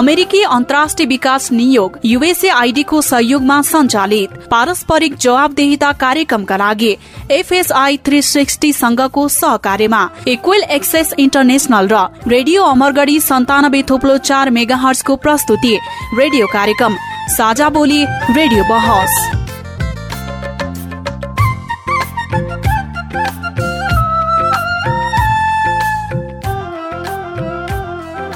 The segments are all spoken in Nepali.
अमेरिकी अन्तर्राष्ट्रिय विकास नियोग युएसए आइडीको सहयोगमा सञ्चालित पारस्परिक जवाबदेहिता कार्यक्रमका लागि एफएसआई थ्री सिक्सटी संघको सहकार्यमा इक्वेल एक्सेस इन्टरनेशनल र रेडियो अमरगढी सन्तानब्बे थोप्लो चार मेगा हर्सको प्रस्तुति रेडियो कार्यक्रम साझा बोली रेडियो बहस।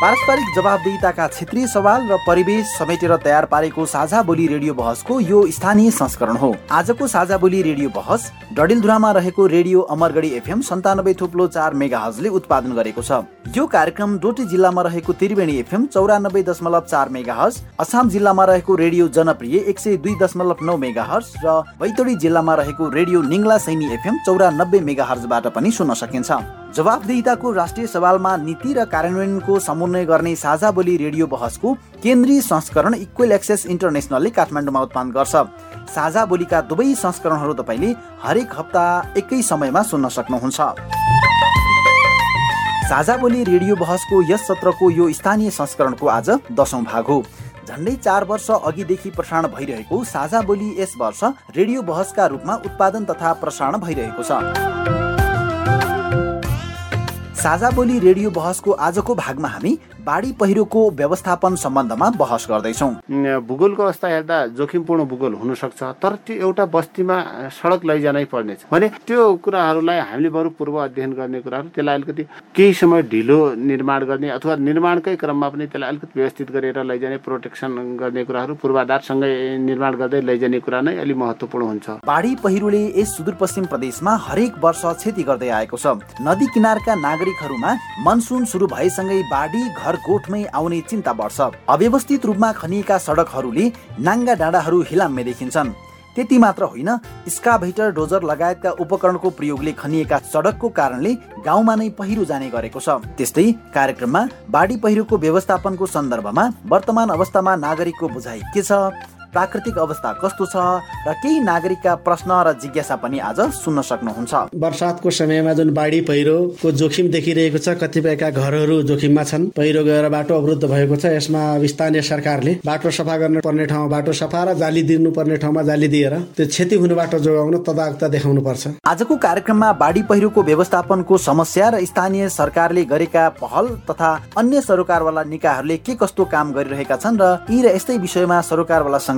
पारस्परिक जवाबदेहिताका क्षेत्रीय सवाल र परिवेश समेटेर तयार पारेको साझा बोली रेडियो बहसको यो स्थानीय संस्करण हो। आजको साझा बोली रेडियो बहस डडेलधुरामा रहेको रेडियो अमरगढी एफएम सन्तानब्बे थुप्लो चार मेगा हजले उत्पादन गरेको छ। यो कार्यक्रम डोटी जिल्लामा रहेको त्रिवेणी एफएम चौरानब्बे दशमलव चार मेगा हर्स असाम जिल्लामा रहेको रेडियो जनप्रिय एक सय दुई दशमलव नौ मेगा हर्स र बैतडी जिल्लामा रहेको रेडियो निङ्ला सैनी एफएम चौरानब्बे मेगा हर्सबाट पनि सुन्न सकिन्छ। जवाबदेहिताको राष्ट्रिय सवालमा नीति र कार्यान्वयनको समन्वय गर्ने साझा बोली रेडियो बहसको केन्द्रीय संस्करण इक्वेल एक्सेस इन्टरनेसनलले काठमाडौँमा उत्पादन गर्छ। साझा बोलीका दुवै संस्करणहरू तपाईँले हरेक हप्ता एकै समयमा सुन्न सक्नुहुन्छ। साझा बोली रेडियो बहसको यस सत्रको यो स्थानीय संस्करणको आज दशौं भाग हो। झन्डै चार वर्ष अघिदेखि प्रसारण भइरहेको साझा बोली यस वर्ष रेडियो बहसका रूपमा उत्पादन तथा प्रसारण भइरहेको छ। साझा बोली रेडियो बहसको आजको भागमा हामी बाढी पहिरोको व्यवस्थापन सम्बन्धमा बहस गर्दैछौँ। भूगोलको अवस्था हेर्दा जोखिमपूर्ण भूगोल हुनसक्छ तर त्यो एउटा बस्तीमा सडक लैजानै पर्नेछ। भने त्यो कुराहरूलाई हामीले बरु पूर्व अध्ययन गर्ने कुराहरू त्यसलाई अलिकति केही समय ढिलो निर्माण गर्ने अथवा निर्माणकै क्रममा पनि त्यसलाई अलिकति व्यवस्थित गरेर लैजाने प्रोटेक्सन गर्ने कुराहरू पूर्वाधारसँगै निर्माण गर्दै लैजाने कुरा नै अलिक महत्त्वपूर्ण हुन्छ। बाढी पहिरोले यस सुदूरपश्चिम प्रदेशमा हरेक वर्ष क्षति गर्दै आएको छ। नदी किनारका नागरिकहरूमा मनसुन सुरु भएसँगै बाढी घर गोठमै आउने चिन्ता बढ्छ। अव्यवस्थित रूपमा खनिएका सडकहरूले नाङ्गा डाँडाहरू हिलाम्मे देखिन्छन्। त्यति मात्र होइन स्काभेटर डोजर लगायतका उपकरणको प्रयोगले खनिएका सडकको कारणले गाउँमा नै पहिरो जाने गरेको छ। त्यस्तै कार्यक्रममा बाढी पहिरोको व्यवस्थापनको सन्दर्भमा वर्तमान अवस्थामा नागरिकको बुझाइ के छ? प्राकृतिक अवस्था कस्तो छ र केही नागरिकका प्रश्न र जिज्ञासा पनि आज सुन्न सक्नुहुन्छ। वर्षातको समयमा जुन बाढी पहिरोको जोखिम देखिरहेको छ कतिपयका घरहरू जोखिममा छन्। पहिरो गएर बाटो अवरुद्ध भएको छ। यसमा स्थानीय सरकारले बाटो सफा गर्न पर्ने ठाउँमा बाटो सफा र जाली दिनु पर्ने ठाउँमा जाली दिएर त्यो क्षति हुनेबाट जोगाउन तदाकता देखाउनु पर्छ आजको कार्यक्रममा बाढी पहिरोको व्यवस्थापनको समस्या र स्थानीय सरकारले गरेका पहल तथा अन्य सरोकारवाला निकायहरूले के कस्तो काम गरिरहेका छन् र यी र यस्तै विषयमा सरोकारवालासँग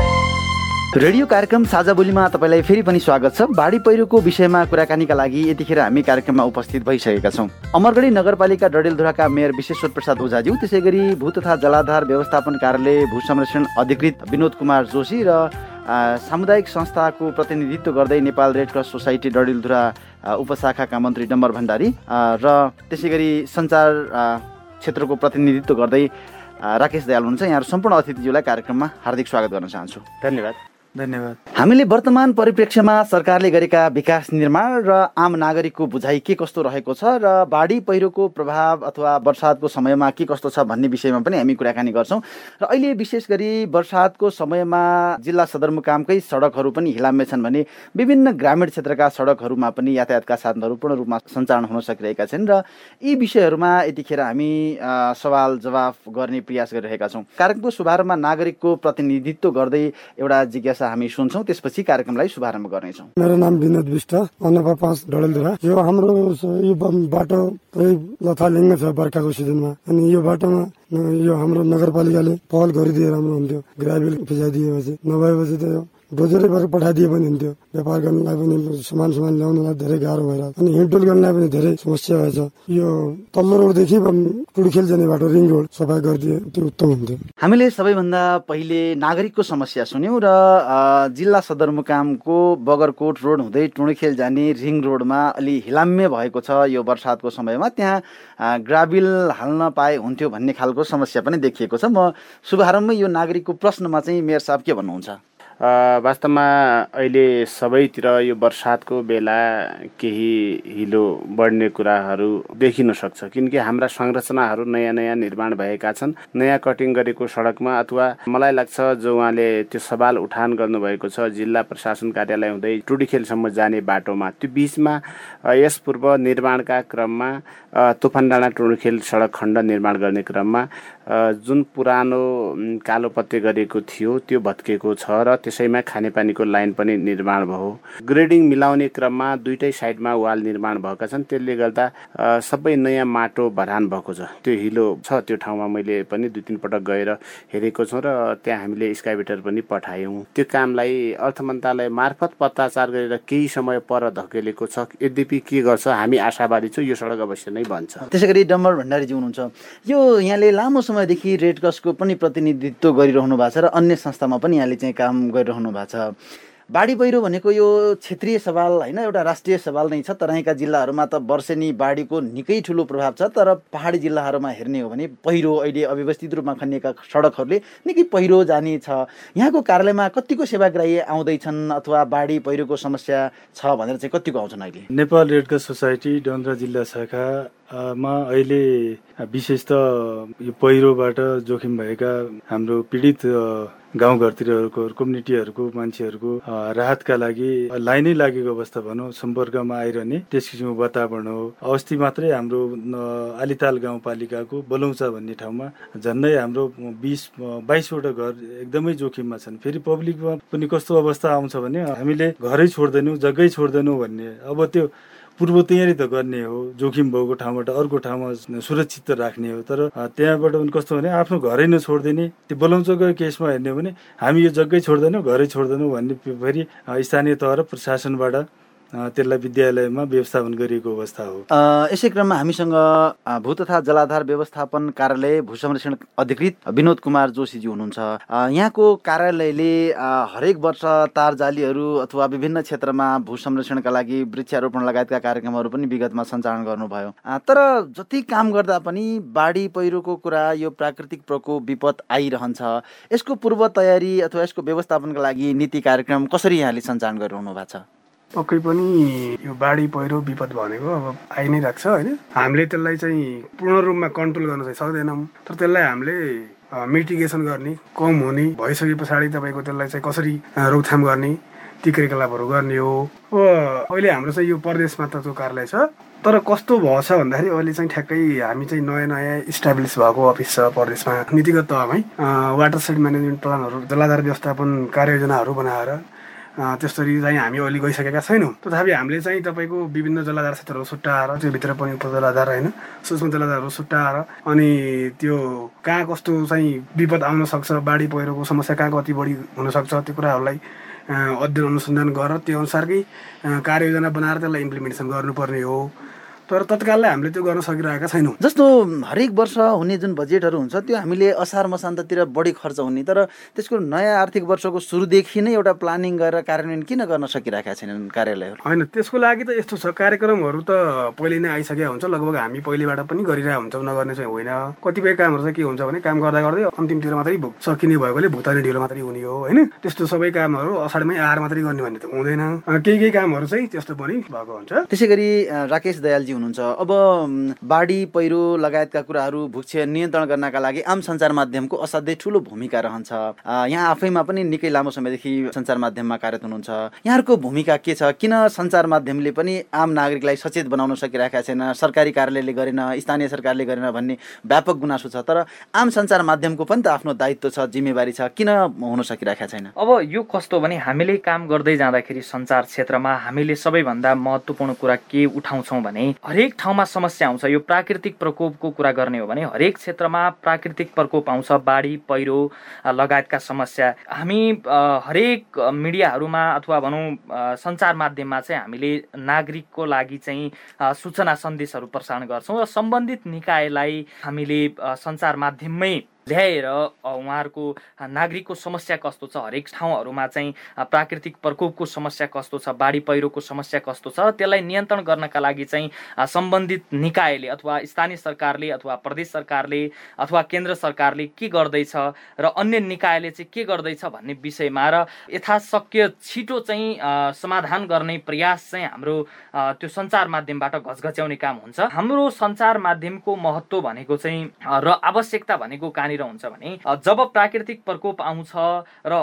रेडियो कार्यक्रम साझा बोलीमा तपाईँलाई फेरि पनि स्वागत छ। बाढी पहिरोको विषयमा कुराकानीका लागि यतिखेर हामी कार्यक्रममा उपस्थित भइसकेका छौँ। अमरगढी नगरपालिका डडेलधुराका मेयर विश्वेश्वर प्रसाद ओझाज्यू त्यसै गरी भू तथा जलाधार व्यवस्थापन कार्यालय भू संरक्षण अधिकृत विनोद कुमार जोशी र सामुदायिक संस्थाको प्रतिनिधित्व गर्दै Nepal red cross society Dadeldhura उपशाखाका मन्त्री डम्बर भण्डारी र त्यसै गरी सञ्चार क्षेत्रको प्रतिनिधित्व गर्दै राकेश दयाल हुनुहुन्छ। यहाँहरू सम्पूर्ण अतिथिज्यूलाई कार्यक्रममा हार्दिक स्वागत गर्न चाहन्छु। धन्यवाद। धन्यवाद। हामीले वर्तमान परिप्रेक्ष्यमा सरकारले गरेका विकास निर्माण र आम नागरिकको बुझाइ के कस्तो रहेको छ र बाढी पहिरोको प्रभाव अथवा वर्षातको समयमा के कस्तो छ भन्ने विषयमा पनि हामी कुराकानी गर्छौँ। र अहिले विशेष गरी वर्षातको समयमा जिल्ला सदरमुकामकै सडकहरू पनि हिलाम्य छन् भने विभिन्न ग्रामीण क्षेत्रका सडकहरूमा पनि यातायातका साधनहरू पूर्ण रूपमा सञ्चालन हुन सकिरहेका छन् र यी विषयहरूमा यतिखेर हामी सवाल जवाफ गर्ने प्रयास गरिरहेका छौँ। कार्यक्रमको शुभारम्भमा नागरिकको प्रतिनिधित्व गर्दै एउटा जिज्ञासा हामी सुन्छौँ त्यसपछि कार्यक्रमलाई शुभारम्भ गर्नेछौँ। मेरो नाम विनोद विष्ट अन्नपा पाँच डडेलधुरा। यो हाम्रो यो बाटो लथालिङ्ग छ बर्खाको सिजनमा। अनि यो बाटोमा यो हाम्रो नगरपालिकाले पहल गरिदिए राम्रो हुन्थ्यो। ग्राभेल फिजाइदिएपछि नभएपछि त डोजरै भएर पठाइदिए पनि हुन्थ्यो। व्यापार गर्नलाई पनि सामान सामान ल्याउनलाई धेरै गाह्रो भएर अनि हिँडडुल गर्नलाई पनि धेरै समस्या भएछ। यो तल्लो रोडदेखि टुडीखेल जाने बाटो रिङ रोड सफा गरिदिए त्यो उत्तम हुन्थ्यो। हामीले सबैभन्दा पहिले नागरिकको समस्या सुन्यौँ र जिल्ला सदरमुकामको बगरकोट रोड हुँदै टुडीखेल जाने रिङ रोडमा अलि हिलाम्य भएको छ यो बर्सातको समयमा। त्यहाँ ग्राबिल हाल्न पाए हुन्थ्यो भन्ने खालको समस्या पनि देखिएको छ। म शुभारम्भमै यो नागरिकको प्रश्नमा चाहिँ मेयर साहब के भन्नुहुन्छ? वास्तवमा अहिले सबैतिर यो बर्सातको बेला केही हिलो बढ्ने कुराहरू देखिन सक्छ। किनकि हाम्रा संरचनाहरू नयाँ नयाँ निर्माण भएका छन्। नयाँ कटिङ गरेको सडकमा अथवा मलाई लाग्छ जो उहाँले त्यो सवाल उठान गर्नुभएको छ जिल्ला प्रशासन कार्यालय हुँदै टुडीखेलसम्म जाने बाटोमा त्यो बिचमा यस पूर्व निर्माणका क्रममा तुफान डाँडा टुडीखेल सडक खण्ड निर्माण गर्ने क्रममा जुन पुरानो कालो पत्ते गरेको थियो त्यो भत्केको छ र त्यसैमा खानेपानीको लाइन पनि निर्माण भयो। ग्रेडिङ मिलाउने क्रममा दुइटै साइडमा वाल निर्माण भएका छन्। त्यसले गर्दा सबै नयाँ माटो भरान भएको छ। त्यो हिलो छ त्यो ठाउँमा मैले पनि दुई तिन पटक गएर हेरेको छु र त्यहाँ हामीले स्काइबेटर पनि पठायौँ। त्यो कामलाई अर्थ मन्त्रालय मार्फत पत्ताचार गरेर केही समय पर धकेलेको छ। यद्यपि के गर्छ हामी आशावादी छौँ यो सडक अवश्य नै बन्छ। त्यसै गरी डम्बर भण्डारीजी हुनुहुन्छ। यो यहाँले लामो समयदेखि रेड क्रसको पनि प्रतिनिधित्व गरिरहनु भएको छ र अन्य संस्थामा पनि यहाँले चाहिँ काम गरिरहनु भएको छ। बाढी पहिरो भनेको यो क्षेत्रीय सवाल होइन एउटा राष्ट्रिय सवाल नै छ। तराईका जिल्लाहरूमा त वर्षेनी बाढीको निकै ठुलो प्रभाव छ तर पहाडी जिल्लाहरूमा हेर्ने हो भने पहिरो अहिले अव्यवस्थित रूपमा खनिएका सडकहरूले निकै पहिरो जाने छ। यहाँको कार्यालयमा कतिको सेवाग्राही आउँदैछन् अथवा बाढी पहिरोको समस्या छ भनेर चाहिँ कतिको आउँछन् अहिले? नेपाल रेडक्रस सोसाइटी डन्द्रा जिल्ला शाखा मा अहिले विशेष त यो पहिरोबाट जोखिम भएका हाम्रो पीडित गाउँघरतिरहरूको कम्युनिटीहरूको मान्छेहरूको राहतका लागि लाइनै लागेको अवस्था भनौँ सम्पर्कमा आइरहने त्यस किसिमको वातावरण हो। अस्ति मात्रै हाम्रो आलिताल गाउँपालिकाको बलौचा भन्ने ठाउँमा झन्डै हाम्रो बिस बाइसवटा घर एकदमै जोखिममा छन्। फेरि पब्लिकमा पनि कस्तो अवस्था आउँछ भने हामीले घरै छोड्दैनौँ जग्गै छोड्दैनौँ भन्ने। अब त्यो पूर्व तयारी त गर्ने हो जोखिम भएको ठाउँबाट अर्को ठाउँमा सुरक्षित राख्ने हो। तर त्यहाँबाट पनि कस्तो भने आफ्नो घरै नछोडिदिने त्यो बोलाउँछको केसमा हेर्ने हो भने हामी यो जग्गै छोड्दैनौँ घरै छोड्दैनौँ भन्ने फेरि स्थानीय तह र प्रशासनबाट त्यसलाई विद्यालयमा व्यवस्थापन गरिएको अवस्था हो। यसै क्रममा हामीसँग भू तथा जलाधार व्यवस्थापन कार्यालय भू संरक्षण अधिकृत विनोद कुमार जोशीजी हुनुहुन्छ। यहाँको कार्यालयले हरेक वर्ष तार जालीहरू अथवा विभिन्न क्षेत्रमा भू संरक्षणका लागि वृक्षारोपण लगायतका कार्यक्रमहरू पनि विगतमा सञ्चालन गर्नुभयो। तर जति काम गर्दा पनि बाढी पहिरोको कुरा यो प्राकृतिक प्रकोप विपद आइरहन्छ। यसको पूर्व तयारी अथवा यसको व्यवस्थापनका लागि नीति कार्यक्रम कसरी यहाँले सञ्चालन गरिरहनु भएको छ? पक्कै पनि यो बाढी पहिरो विपद भनेको अब आइ नै राख्छ होइन? हामीले त्यसलाई चाहिँ पूर्ण रूपमा कन्ट्रोल गर्न चाहिँ सक्दैनौँ। तर त्यसलाई हामीले मिटिगेसन गर्ने कम हुने भइसके पछाडि तपाईँको त्यसलाई चाहिँ कसरी रोकथाम गर्ने ती क्रियाकलापहरू गर्ने हो। अब अहिले हाम्रो चाहिँ यो प्रदेशमा त त्यो कार्यालय छ। तर कस्तो भएछ भन्दाखेरि अहिले चाहिँ ठ्याक्कै हामी चाहिँ नयाँ नयाँ इस्टाब्लिस भएको अफिस छ प्रदेशमा। नीतिगत तहमै वाटर साइड म्यानेजमेन्ट प्लानहरू जलाधार व्यवस्थापन कार्ययोजनाहरू बनाएर त्यसरी चाहिँ हामी अहिले गइसकेका छैनौँ। तथापि हामीले चाहिँ तपाईँको विभिन्न जलाधार क्षेत्रहरू त्यो भित्र पनि जलाधार होइन सूक्ष्म जलाधारहरू छुट्याएर अनि त्यो कहाँ कस्तो चाहिँ विपद आउन सक्छ बाढी पहिरोको समस्या कहाँ कति बढी हुनसक्छ त्यो कुराहरूलाई अध्ययन अनुसन्धान गरेर त्यो अनुसारकै कार्ययोजना बनाएर त्यसलाई इम्प्लिमेन्टेसन गर्नुपर्ने हो। तर तत्काललाई हामीले त्यो गर्न सकिरहेका छैनौँ। जस्तो हरेक वर्ष हुने जुन बजेटहरू हुन्छ त्यो हामीले असार मसान्ततिर बढी खर्च हुने तर त्यसको नयाँ आर्थिक वर्षको सुरुदेखि नै एउटा प्लानिङ गरेर कार्यान्वयन किन गर्न सकिरहेका छैनन् कार्यालयहरू? होइन त्यसको लागि त यस्तो छ कार्यक्रमहरू त पहिले नै आइसकेका हुन्छ लगभग हामी पहिलेबाट पनि गरिरहेको हुन्छौँ नगर्ने चाहिँ होइन। कतिपय कामहरू चाहिँ के हुन्छ भने काम गर्दा गर्दै अन्तिमतिर मात्रै सकिने भएकोले भुक्तानी ढिलो मात्रै हुने हो होइन? त्यस्तो सबै कामहरू असाढमै आएर मात्रै गर्ने भन्ने त हुँदैन। केही केही कामहरू चाहिँ त्यस्तो पनि भएको हुन्छ। त्यसै गरी राकेश दयालजी हुनुहुन्छ। अब बाढी पहिरो लगायतका कुराहरू भूक्ष नियन्त्रण गर्नका लागि आम सञ्चार माध्यमको असाध्यै ठुलो भूमिका रहन्छ। यहाँ आफैमा पनि निकै लामो समयदेखि सञ्चार माध्यममा कार्यरत हुनुहुन्छ। यहाँहरूको भूमिका के छ? किन सञ्चार माध्यमले पनि आम नागरिकलाई सचेत बनाउन सकिरहेका छैन? सरकारी कार्यालयले गरेन स्थानीय सरकारले गरेन भन्ने व्यापक गुनासो छ। तर आम सञ्चार माध्यमको पनि त आफ्नो दायित्व छ जिम्मेवारी छ। किन हुन सकिरहेका छैन? अब यो कस्तो भने हामीले काम गर्दै जाँदाखेरि सञ्चार क्षेत्रमा हामीले सबैभन्दा महत्त्वपूर्ण कुरा के उठाउँछौँ भने हरेक ठाउँमा समस्या आउँछ। यो प्राकृतिक प्रकोपको कुरा गर्ने हो भने हरेक क्षेत्रमा प्राकृतिक प्रकोप आउँछ। बाढी पहिरो लगायतका समस्या। हामी हरेक मिडियाहरूमा अथवा भनौँ सञ्चार माध्यममा चाहिँ हामीले नागरिकको लागि चाहिँ सूचना सन्देशहरू प्रसारण गर्छौँ र सम्बन्धित निकायलाई हामीले सञ्चार माध्यममै ल्याएर उहाँहरूको नागरिकको समस्या कस्तो छ? हरेक ठाउँहरूमा चाहिँ प्राकृतिक प्रकोपको समस्या कस्तो छ? बाढी पहिरोको समस्या कस्तो छ? त्यसलाई नियन्त्रण गर्नका लागि चाहिँ सम्बन्धित निकायले अथवा स्थानीय सरकारले अथवा प्रदेश सरकारले अथवा केन्द्र सरकारले के गर्दैछ र अन्य निकायले चाहिँ के गर्दैछ भन्ने विषयमा र यथाशक्य छिटो चाहिँ समाधान गर्ने प्रयास चाहिँ हाम्रो त्यो सञ्चार माध्यमबाट घचघच्याउने काम हुन्छ। हाम्रो सञ्चार माध्यमको महत्त्व भनेको चाहिँ र आवश्यकता भनेको कहाँनिर हुन्छ भने जब प्राकृतिक प्रकोप आउँछ र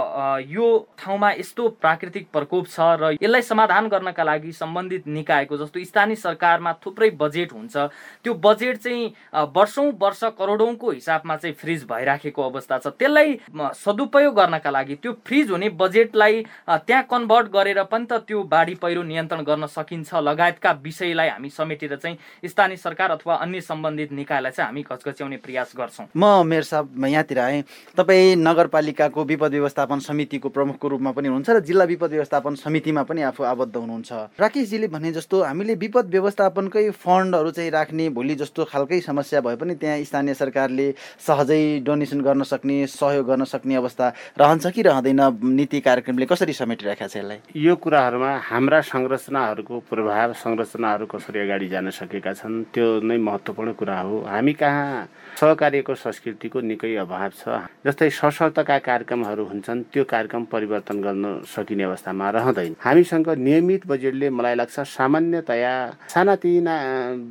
यो ठाउँमा यस्तो प्राकृतिक प्रकोप छ र यसलाई समाधान गर्नका लागि सम्बन्धित निकायको जस्तो स्थानीय सरकारमा थुप्रै बजेट हुन्छ त्यो बजेट चाहिँ वर्षौँ वर्ष करोडौँको हिसाबमा चाहिँ फ्रिज भइराखेको अवस्था छ। त्यसलाई सदुपयोग गर्नका लागि त्यो फ्रिज हुने बजेटलाई त्यहाँ कन्भर्ट गरेर पनि त त्यो बाढी पहिरो नियन्त्रण गर्न सकिन्छ। लगायतका विषयलाई हामी समेटेर चाहिँ स्थानीय सरकार अथवा अन्य सम्बन्धित निकायलाई चाहिँ हामी घचघच्याउने प्रयास गर्छौँ। म मेयर साहब यहाँतिर आएँ तपाईँ नगरपालिकाको विपद व्यवस्थापन समितिको प्रमुखको रूपमा पनि हुनुहुन्छ र जिल्ला विपद व्यवस्थापन समितिमा पनि आफू आबद्ध हुनुहुन्छ। राकेशजीले भने जस्तो हामीले विपद व्यवस्थापनकै फन्डहरू चाहिँ राख्ने भोलि जस्तो खालकै समस्या भए पनि त्यहाँ स्थानीय सरकारले सहजै डोनेसन गर्न सक्ने सहयोग गर्न सक्ने अवस्था रहन्छ कि रहँदैन नीति कार्यक्रमले कसरी समेटिरहेको छ यसलाई? यो कुराहरूमा हाम्रा संरचनाहरूको प्रभाव संरचनाहरू कसरी अगाडि जान सकेका छन् त्यो नै महत्त्वपूर्ण कुरा हो। हामी कहाँ सहकार्यको संस्कृतिको निकै अभाव छ। जस्तै सशर्तका कार्यक्रमहरू हुन्छन् त्यो कार्यक्रम परिवर्तन गर्न सकिने अवस्थामा रहँदैन। हामीसँग नियमित बजेटले मलाई लाग्छ सामान्यतया सानातिना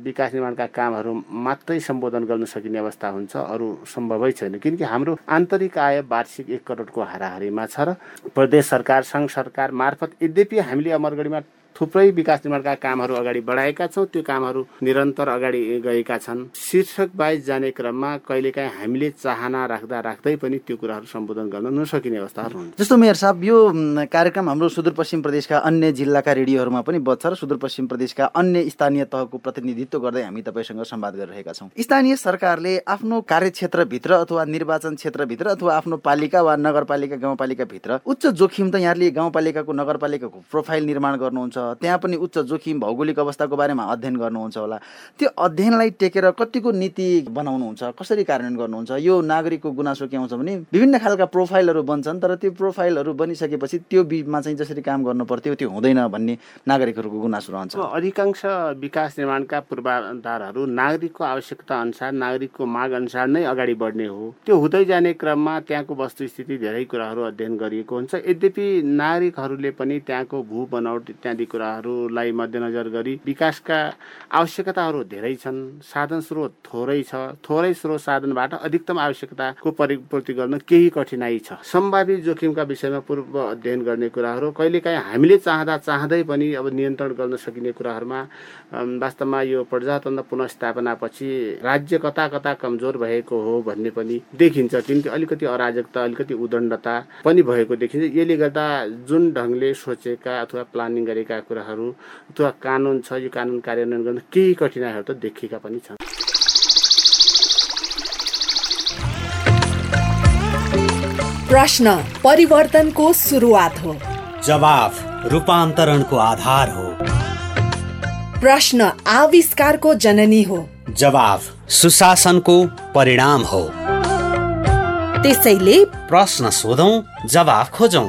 विकास निर्माणका कामहरू मात्रै सम्बोधन गर्न सकिने अवस्था हुन्छ अरू सम्भवै छैन। किनकि हाम्रो आन्तरिक आय वार्षिक एक करोडको हाराहारीमा छ र प्रदेश सरकार सङ्घ सरकार मार्फत यद्यपि हामीले अमरगढीमा थुप्रै विकास निर्माणका कामहरू अगाडि बढाएका छौँ। त्यो कामहरू निरन्तर अगाडि गएका छन्। शीर्षक बाइज जाने क्रममा कहिलेकाहीँ हामीले चाहना राख्दा राख्दै पनि त्यो कुराहरू सम्बोधन गर्न नसकिने अवस्थाहरू हुन्छ जस्तो मेयर साहब यो कार्यक्रम हाम्रो सुदूरपश्चिम प्रदेशका अन्य जिल्लाका रेडियोहरूमा पनि बज्छ र सुदूरपश्चिम प्रदेशका अन्य स्थानीय तहको प्रतिनिधित्व गर्दै हामी तपाईँसँग संवाद गरिरहेका छौँ। स्थानीय सरकारले आफ्नो कार्यक्षेत्रभित्र अथवा निर्वाचन क्षेत्रभित्र अथवा आफ्नो पालिका वा नगरपालिका गाउँपालिकाभित्र उच्च जोखिम त यहाँले गाउँपालिकाको नगरपालिकाको प्रोफाइल निर्माण गर्नुहुन्छ। त्यहाँ पनि उच्च जोखिम भौगोलिक अवस्थाको बारेमा अध्ययन गर्नुहुन्छ होला। त्यो अध्ययनलाई टेकेर कतिको नीति बनाउनुहुन्छ? कसरी कार्यान्वयन गर्नुहुन्छ? यो नागरिकको गुनासो के आउँछ भने विभिन्न खालका प्रोफाइलहरू बन्छन् तर त्यो प्रोफाइलहरू बनिसकेपछि त्यो बिचमा चाहिँ जसरी काम गर्नु पर्थ्यो त्यो हुँदैन भन्ने नागरिकहरूको गुनासो रहन्छ। अधिकांश विकास निर्माणका पूर्वाधारहरू नागरिकको आवश्यकता अनुसार नागरिकको माग अनुसार नै अगाडि बढ्ने हो। त्यो हुँदै जाने क्रममा त्यहाँको वस्तुस्थिति धेरै कुराहरू अध्ययन गरिएको हुन्छ। यद्यपि नागरिकहरूले पनि त्यहाँको भू बनावट इत्यादि कुराहरूलाई मध्यनजर गरी विकासका आवश्यकताहरू धेरै छन् साधन स्रोत थोरै छ थोरै स्रोत साधनबाट अधिकतम आवश्यकताको परिपूर्ति गर्न केही कठिनाई छ। सम्भावित जोखिमका विषयमा पूर्व अध्ययन गर्ने कुराहरू कहिलेकाहीँ हामीले चाहँदा चाहँदै पनि अब नियन्त्रण गर्न सकिने कुराहरूमा वास्तवमा यो प्रजातन्त्र पुनस्थापनापछि राज्य कता कता कमजोर भएको हो भन्ने पनि देखिन्छ। किनकि अलिकति अराजकता अलिकति उदण्डता पनि भएको देखिन्छ। यसले गर्दा जुन ढङ्गले सोचेका अथवा प्लानिङ गरेका कुराहरू। अथवा कानुन छ यो कानुन कार्यान्वयन गर्न केही कठिनाइहरू त देखिएका पनि छन्। प्रश्न परिवर्तनको सुरुवात हो। जवाफ रूपान्तरणको आधार हो। प्रश्न आविष्कारको जननी हो। जवाफ सुशासनको परिणाम हो। त्यसैले प्रश्न सोधौं जवाफ खोजौं।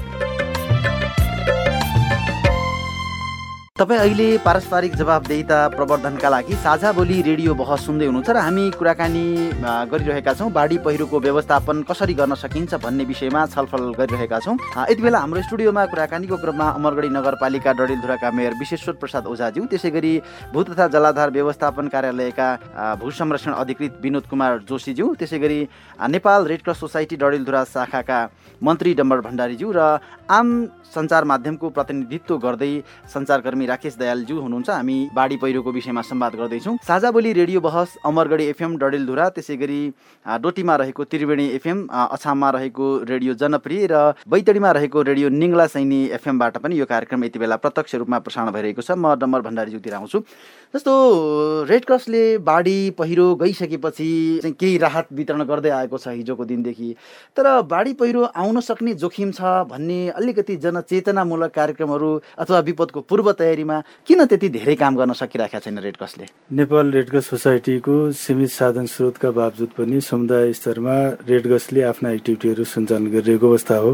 तपाईँ अहिले पारस्परिक जवाबदेहिता प्रवर्धनका लागि साझा बोली रेडियो बहस सुन्दै हुनुहुन्छ र हामी कुराकानी गरिरहेका छौँ। बाढी पहिरोको व्यवस्थापन कसरी गर्न सकिन्छ भन्ने विषयमा छलफल गरिरहेका छौँ। यति बेला हाम्रो स्टुडियोमा कुराकानीको क्रममा अमरगढी नगरपालिका डडेलधुराका मेयर विश्वेश्वर प्रसाद ओझाज्यू त्यसै गरी भू तथा जलाधार व्यवस्थापन कार्यालयका भू संरक्षण अधिकृत विनोद कुमार जोशीज्यू त्यसै गरी Nepal red cross society Dadeldhura शाखाका मन्त्री डम्बर भण्डारीज्यू र आम सञ्चार माध्यमको प्रतिनिधित्व गर्दै सञ्चारकर्मी राकेश दयालज्यू हुनुहुन्छ। हामी बाढी पहिरोको विषयमा संवाद गर्दैछौँ। साझा बोली रेडियो बहस अमरगढी एफएम डडेलधुरा त्यसै गरी डोटीमा रहेको त्रिवेणी एफएम अछाममा रहेको रेडियो जनप्रिय र बैतडीमा रहेको रेडियो निङ्ला सैनी एफएमबाट पनि यो कार्यक्रम यति बेला प्रत्यक्ष रूपमा प्रसारण भइरहेको छ। म डम्बर भण्डारीज्यूतिर आउँछु। जस्तो रेड क्रसले बाढी पहिरो गइसकेपछि केही राहत वितरण गर्दै आएको छ हिजोको दिनदेखि। तर बाढी पहिरो आउन सक्ने जोखिम छ भन्ने अलिकति जनचेतनामूलक कार्यक्रमहरू अथवा विपदको पूर्व तयारीमा किन त्यति धेरै काम गर्न सकिरहेका छैन रेड क्रसले? नेपाल रेडक्रस सोसाइटीको सीमित साधन स्रोतका बावजुद पनि समुदाय स्तरमा रेडक्रसले आफ्ना एक्टिभिटीहरू सञ्चालन गरिरहेको अवस्था हो।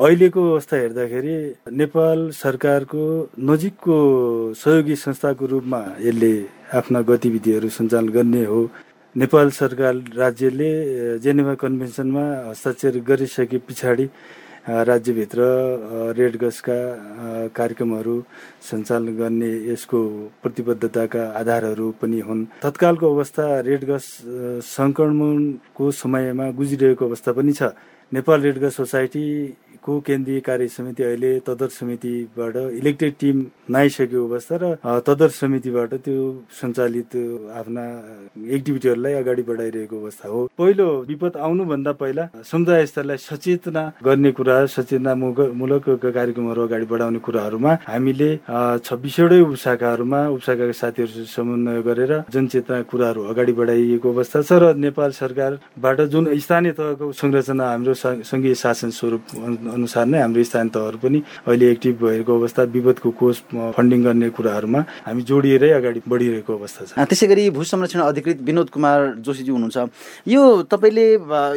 अहिलेको अवस्था हेर्दाखेरि नेपाल सरकारको नजिकको सहयोगी संस्थाको रूपमा यसले आफ्ना गतिविधिहरू सञ्चालन गर्ने हो। नेपाल सरकार राज्यले जेनेभा कन्भेन्सनमा हस्ताक्षर गरिसके पछाडि राज्यभित्र अ, रेडक्रसका अ, कार्यक्रमहरू सञ्चालन गर्ने यसको प्रतिबद्धताका आधारहरू पनि हुन्। तत्कालको अवस्था रेडक्रस अ, सङ्क्रमणको समयमा गुजिरहेको अवस्था पनि छ। नेपाल रेडक्रस सोसाइटीको केन्द्रीय कार्य समिति अहिले तदर समितिबाट इलेक्टेड टिम नआइसकेको अवस्था र तदर समितिबाट त्यो सञ्चालित आफ्ना एक्टिभिटीहरूलाई अगाडि बढाइरहेको अवस्था हो। पहिलो विपद आउनुभन्दा पहिला समुदाय स्तरलाई सचेतना गर्ने कुरा सचेतना मूलक कार्यक्रमहरू अगाडि बढाउने कुराहरूमा हामीले छब्बिसवटै उपशाखाहरूमा उपशाखाका साथीहरूसँग समन्वय गरेर जनचेतना कुराहरू अगाडि बढाइएको अवस्था छ र नेपाल सरकारबाट जुन स्थानीय तहको संरचना हाम्रो सङ्घीय शासन स्वरूप अनुसार नै हाम्रो स्थानीय तहहरू पनि अहिले एक्टिभ भएको अवस्था विपदको कोष फन्डिङ गर्ने कुराहरूमा हामी जोडिएरै अगाडि बढिरहेको अवस्था छ। त्यसै गरी भू संरक्षण अधिकृत विनोद कुमार जोशीजी हुनुहुन्छ। यो तपाईँले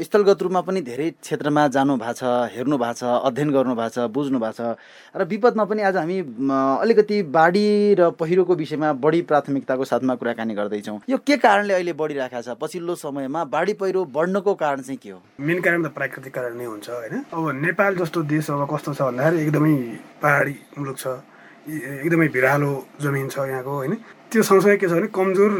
स्थलगत रूपमा पनि धेरै क्षेत्रमा जानु भएको छ हेर्नु भएको छ अध्ययन गर्नु भएको छ बुझ्नु भएको छ। र विपदमा पनि आज हामी अलिकति बाढी र पहिरोको विषयमा बढी प्राथमिकताको साथमा कुराकानी गर्दैछौँ। यो के कारणले अहिले बढिरहेको छ? पछिल्लो समयमा बाढी पहिरो बढ्नको कारण चाहिँ के हो? मेन कारण त प्राकृतिक कारण नै हुन्छ होइन? अब नेपाल जस्तो देश अब कस्तो छ भन्दाखेरि एकदमै पहाडी मुलुक छ। एकदमै भिरालो जमिन छ यहाँको होइन? त्यो सँगसँगै के छ भने कमजोर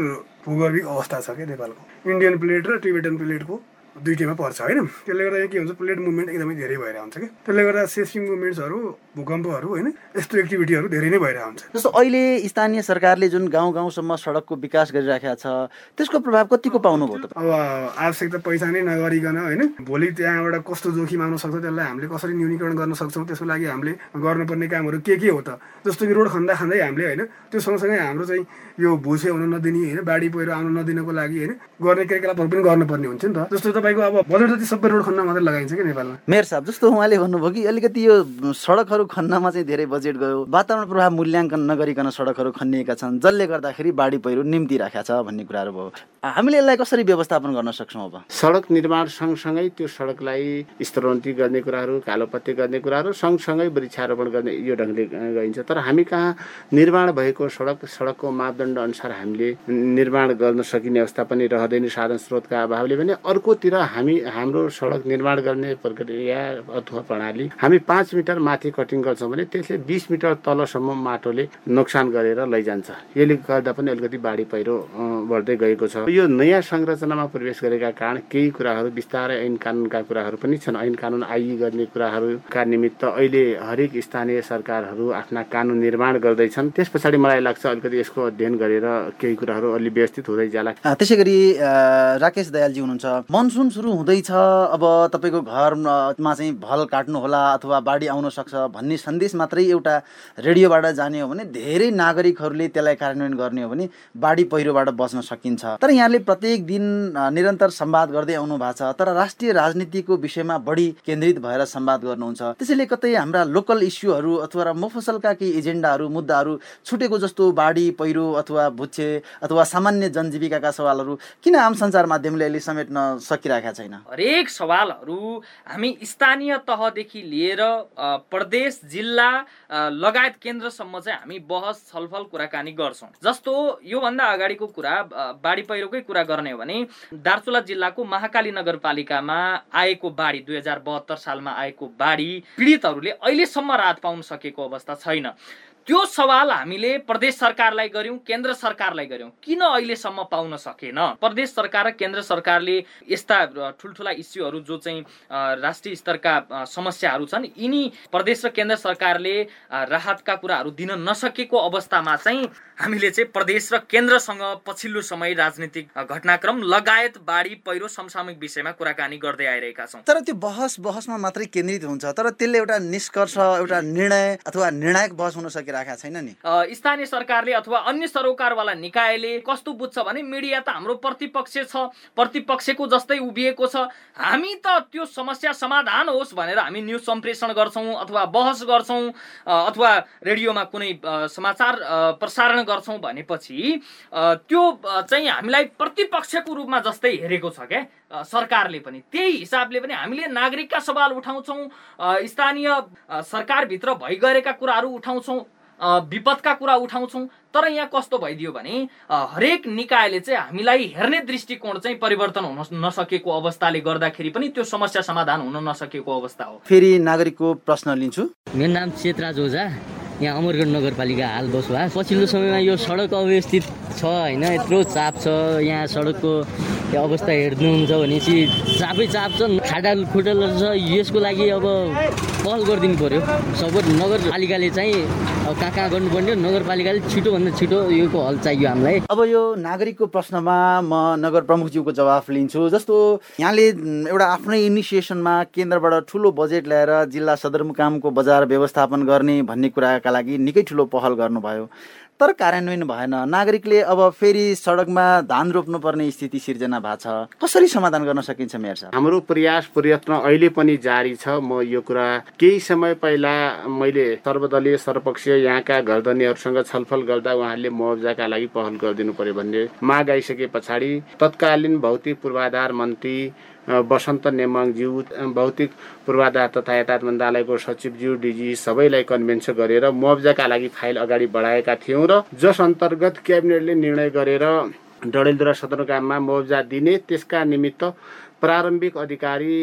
भूगर्भिक अवस्था छ क्या नेपालको। इन्डियन प्लेट र टिबेटन प्लेटको दुइटैमा पर्छ होइन? त्यसले गर्दा यहाँ के हुन्छ प्लेट मुभमेन्ट एकदमै धेरै भएर हुन्छ कि त्यसले गर्दा सेस्मिक मुभमेन्ट्सहरू भूकम्पहरू होइन यस्तो एक्टिभिटीहरू धेरै नै भइरहेको हुन्छ जस्तो अहिले स्थानीय सरकारले जुन गाउँ गाउँसम्म सडकको विकास गरिराखेको छ त्यसको प्रभाव कतिको पाउनुभयो तपाईँ? अब आवश्यकता पैसा नै नगरिकन होइन भोलि त्यहाँबाट कस्तो जोखिम आउन सक्छ त्यसलाई हामीले कसरी न्यूनीकरण गर्न सक्छौँ त्यसको लागि हामीले गर्नुपर्ने कामहरू के के हो त? जस्तो कि रोड खन्दा खाँदै हामीले होइन त्यो सँगसँगै हाम्रो चाहिँ यो भुसे हुन नदिने होइन बाढी पहिरो आउन नदिनको लागि होइन गर्ने क्रियाकलापहरू पनि गर्नुपर्ने हुन्छ नि त। जस्तो तपाईँको अब बजेट जति सबै रोड खन्न मात्रै लगाइन्छ कि नेपालमा? मेयर साहब जस्तो उहाँले भन्नुभयो कि अलिकति यो सडकहरू खन्नमा चाहिँ धेरै बजेट गयो। वातावरण प्रभाव मूल्याङ्कन नगरिकन सडकहरू खनिएका छन् जसले गर्दाखेरि बाढी पहिरो निम्ति राखेको छ भन्ने कुराहरू भयो। हामीले यसलाई कसरी व्यवस्थापन गर्न सक्छौँ अब? सडक निर्माण सँगसँगै त्यो सडकलाई स्तरोन्नति गर्ने कुराहरू कालोपत्ते गर्ने कुराहरू सँगसँगै वृक्षारोपण गर्ने यो ढङ्गले गइन्छ तर हामी कहाँ निर्माण भएको सडक सडकको मापदण्ड अनुसार हामीले निर्माण गर्न सकिने अवस्था पनि रहँदैन साधन स्रोतका अभावले भने अर्कोतिर हामी हाम्रो सडक निर्माण गर्ने प्रक्रिया अथवा प्रणाली हामी पाँच मिटर माथि कटिङ गर्छौँ भने त्यसले बिस मिटर तलसम्म माटोले नोक्सान गरेर लैजान्छ। यसले गर्दा पनि अलिकति बाढी पहिरो बढ्दै गएको छ। यो नयाँ संरचनामा प्रवेश गरेका कारण केही कुराहरू बिस्तारै ऐन कानुनका कुराहरू पनि छन्। ऐन कानुन आइ गर्ने कुराहरूका निमित्त अहिले हरेक स्थानीय सरकारहरू आफ्ना कानुन निर्माण गर्दैछन्। त्यस पछाडि मलाई लाग्छ अलिकति यसको अध्ययन गरेर केही कुराहरू अलि व्यवस्थित हुँदै जाला। त्यसै गरी राकेश दयालजी हुनुहुन्छ। मनसुन सुरु हुँदैछ। अब तपाईँको घरमा चाहिँ भल काट्नु होला अथवा बाढी आउन सक्छ भन्ने सन्देश मात्रै एउटा रेडियोबाट जाने हो भने धेरै नागरिकहरूले त्यसलाई कार्यान्वयन गर्ने हो भने बाढी पहिरोबाट बच्न सकिन्छ। तर यहाँले प्रत्येक दिन निरन्तर संवाद गर्दै आउनु भएको छ। तर राष्ट्रिय राजनीतिको विषयमा बढी केन्द्रित भएर संवाद गर्नुहुन्छ। त्यसैले कतै हाम्रा लोकल इस्युहरू अथवा मफसलका केही एजेन्डाहरू मुद्दाहरू छुटेको जस्तो बाढी पहिरो अथवा भुच्छे अथवा सामान्य जनजीविकाका सवालहरू किन आम सञ्चार माध्यमले अहिले समेट्न सकिरहेको छैन? हरेक सवालहरू हामी स्थानीय तहदेखि लिएर प्रदेश जिल्ला लगायत केन्द्रसम्म चाहिँ हामी बहस छलफल कुराकानी गर्छौँ। जस्तो योभन्दा अगाडिको कुरा बाढी पहिरोकै कुरा गर्ने हो भने दार्चुला जिल्लाको महाकाली नगरपालिकामा आएको बाढी दुई हजार बहत्तर सालमा आएको बाढी पीडितहरूले अहिलेसम्म राहत पाउन सकेको अवस्था छैन। त्यो सवाल हामीले प्रदेश सरकारलाई गर्यौँ केन्द्र सरकारलाई गर्यौँ। किन अहिलेसम्म पाउन सकेन? प्रदेश सरकार र केन्द्र सरकारले यस्ता ठुल्ठुला इस्युहरू जो चाहिँ राष्ट्रिय स्तरका समस्याहरू छन् यिनी प्रदेश र केन्द्र सरकारले राहतका कुराहरू दिन नसकेको अवस्थामा चाहिँ हामीले चाहिँ प्रदेश र केन्द्रसँग पछिल्लो समय राजनीतिक घटनाक्रम लगायत बाढी पहिरो समसामयिक विषयमा कुराकानी गर्दै आइरहेका छौँ। तर त्यो बहस बहसमा मात्रै केन्द्रित हुन्छ तर त्यसले एउटा निष्कर्ष एउटा निर्णय अथवा निर्णायक बहस हुन सकिरहेका छैन नि। स्थानीय सरकारले अथवा अन्य सरोकारवाला निकायले कस्तो बुझ्छ भने मिडिया त हाम्रो प्रतिपक्ष छ प्रतिपक्षको जस्तै उभिएको छ। हामी त त्यो समस्या समाधान होस् भनेर हामी न्युज सम्प्रेषण गर्छौँ अथवा बहस गर्छौँ अथवा रेडियोमा कुनै समाचार प्रसारण गर्छौँ भनेपछि त्यो चाहिँ हामीलाई प्रतिपक्षको रूपमा जस्तै हेरेको छ क्या सरकारले पनि। त्यही हिसाबले पनि हामीले नागरिकका सवाल उठाउँछौँ स्थानीय सरकारभित्र भइगरेका कुराहरू उठाउँछौँ। विपदका कुरा उठाउँछौँ तर यहाँ कस्तो भइदियो भने हरेक निकायले चाहिँ हामीलाई हेर्ने दृष्टिकोण चाहिँ परिवर्तन हुन नसकेको अवस्थाले गर्दाखेरि पनि त्यो समस्या समाधान हुन नसकेको अवस्था हो। फेरि नागरिकको प्रश्न लिन्छु। मेरो नाम चेतराज ओझा। यहाँ अमरगढ नगरपालिका हाल बसोबास पछिल्लो समयमा यो सडक अव्यवस्थित छ होइन यत्रो चाप छ। यहाँ सडकको अवस्था हेर्नुहुन्छ भने चाहिँ चापै चाप छ खाडल खुडलहरू छ। यसको लागि अब पहल गरिदिनु पर्यो। सब नगरपालिकाले चाहिँ अब कहाँ कहाँ गर्नुपर्ने नगरपालिकाले छिटोभन्दा छिटो यो हल चाहियो हामीलाई। अब यो नागरिकको प्रश्नमा म नगर प्रमुखज्यूको जवाफ लिन्छु। जस्तो यहाँले एउटा आफ्नै इनिसिएसनमा केन्द्रबाट ठुलो बजेट ल्याएर जिल्ला सदरमुकामको बजार व्यवस्थापन गर्ने भन्ने कुराका लागि निकै ठुलो पहल गर्नुभयो। तर कार्यान्वयन भएन। नागरिकले अब फेरि सडकमा धान रोप्नुपर्ने स्थिति सिर्जना भएको छ। कसरी समाधान गर्न सकिन्छ मेयर साहब? हाम्रो प्रयास प्रयत्न अहिले पनि जारी छ। म यो कुरा केही समय पहिला मैले सर्वदलीय सर्वपक्षीय यहाँका घरधनीहरूसँग छलफल गर्दा उहाँहरूले मुआवजाका लागि पहल गरिदिनु पर्यो भन्ने माग आइसके पछाडि तत्कालीन भौतिक पूर्वाधार मन्त्री बसन्त नेमाङज्यू भौतिक पूर्वाधार तथा यातायात मन्त्रालयको सचिवज्यू डिजी सबैलाई कन्भेन्स गरेर मुआवजाका लागि फाइल अगाडि बढाएका थियौँ र जस अन्तर्गत क्याबिनेटले निर्णय गरेर डडेलधुरा सदरमुकाममा मुआवजा दिने त्यसका निमित्त प्रारम्भिक अधिकारी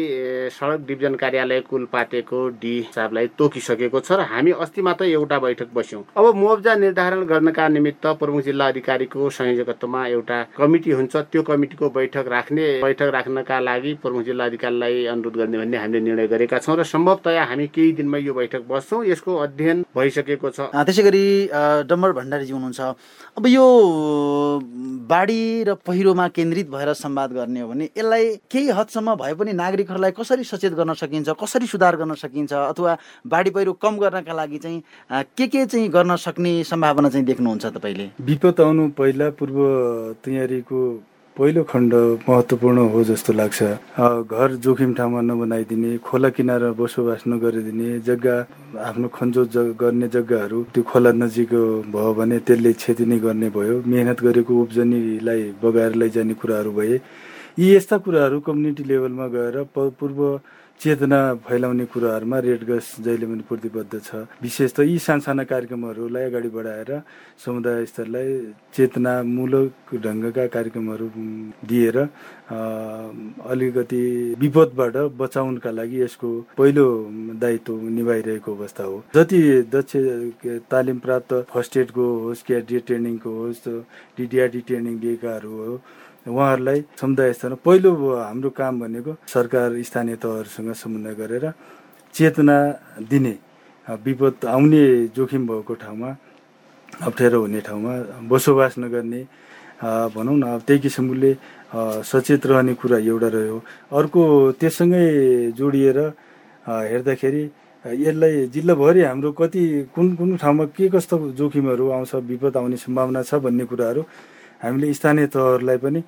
सडक डिभिजन कार्यालय कुलपातेको डी साहबलाई तोकिसकेको छ र हामी अस्ति मात्रै एउटा बैठक बस्यौँ। अब मुआवजा निर्धारण गर्नका निमित्त प्रमुख जिल्ला अधिकारीको संयोजकत्वमा एउटा कमिटी हुन्छ। त्यो कमिटीको बैठक राख्ने बैठक राख्नका लागि प्रमुख जिल्ला अधिकारीलाई अनुरोध गर्ने भन्ने हामीले निर्णय गरेका छौँ र सम्भवतया हामी केही दिनमा यो बैठक बस्छौँ। यसको अध्ययन भइसकेको छ। त्यसै गरी डम्बर भण्डारीजी हुनुहुन्छ। अब यो बाढी र पहिरोमा केन्द्रित भएर संवाद गर्ने हो भने यसलाई केही हदसम्म भए पनि नागरिकहरूलाई कसरी सचेत गर्न सकिन्छ कसरी सुधार गर्न सकिन्छ अथवा बाढी पहिरो कम गर्नका लागि चाहिँ के के चाहिँ गर्न सक्ने सम्भावना चाहिँ देख्नुहुन्छ तपाईँले? विपद आउनु पहिला पूर्व तयारीको पहिलो खण्ड महत्त्वपूर्ण हो जस्तो लाग्छ। घर जोखिम ठाउँमा नबनाइदिने खोला किनारा बसोबास नगरिदिने जग्गा आफ्नो खन्जो गर्ने जग्गाहरू त्यो खोला नजिक भयो भने त्यसले क्षति नै गर्ने भयो। मेहनत गरेको उब्जनीलाई बगाएर लैजाने कुराहरू भए यी यस्ता कुराहरू कम्युनिटी लेभलमा गएर पूर्व चेतना फैलाउने कुराहरूमा रेड गस जहिले पनि प्रतिबद्ध छ। विशेष त यी सानसाना कार्यक्रमहरूलाई अगाडि बढाएर समुदाय स्तरलाई चेतनामूलक ढङ्गका कार्यक्रमहरू दिएर अलिकति विपदबाट बचाउनका लागि यसको पहिलो दायित्व निभाइरहेको अवस्था हो। जति दक्ष तालिम प्राप्त फर्स्ट एडको होस् क्याडिए ट्रेनिङको होस् डिडिआरडी ट्रेनिङ दिएकाहरू हो उहाँहरूलाई समुदाय स्तरमा पहिलो हाम्रो काम भनेको सरकार स्थानीय तहहरूसँग समन्वय गरेर चेतना दिने विपद आउने जोखिम भएको ठाउँमा अप्ठ्यारो हुने ठाउँमा बसोबास नगर्ने भनौँ न अब त्यही किसिमले सचेत रहने कुरा एउटा रह्यो। अर्को त्यससँगै जोडिएर हेर्दाखेरि यसलाई जिल्लाभरि हाम्रो कति कुन कुन ठाउँमा के कस्तो जोखिमहरू आउँछ विपद आउने सम्भावना छ भन्ने कुराहरू हामीले स्थानीय तहहरूलाई पनि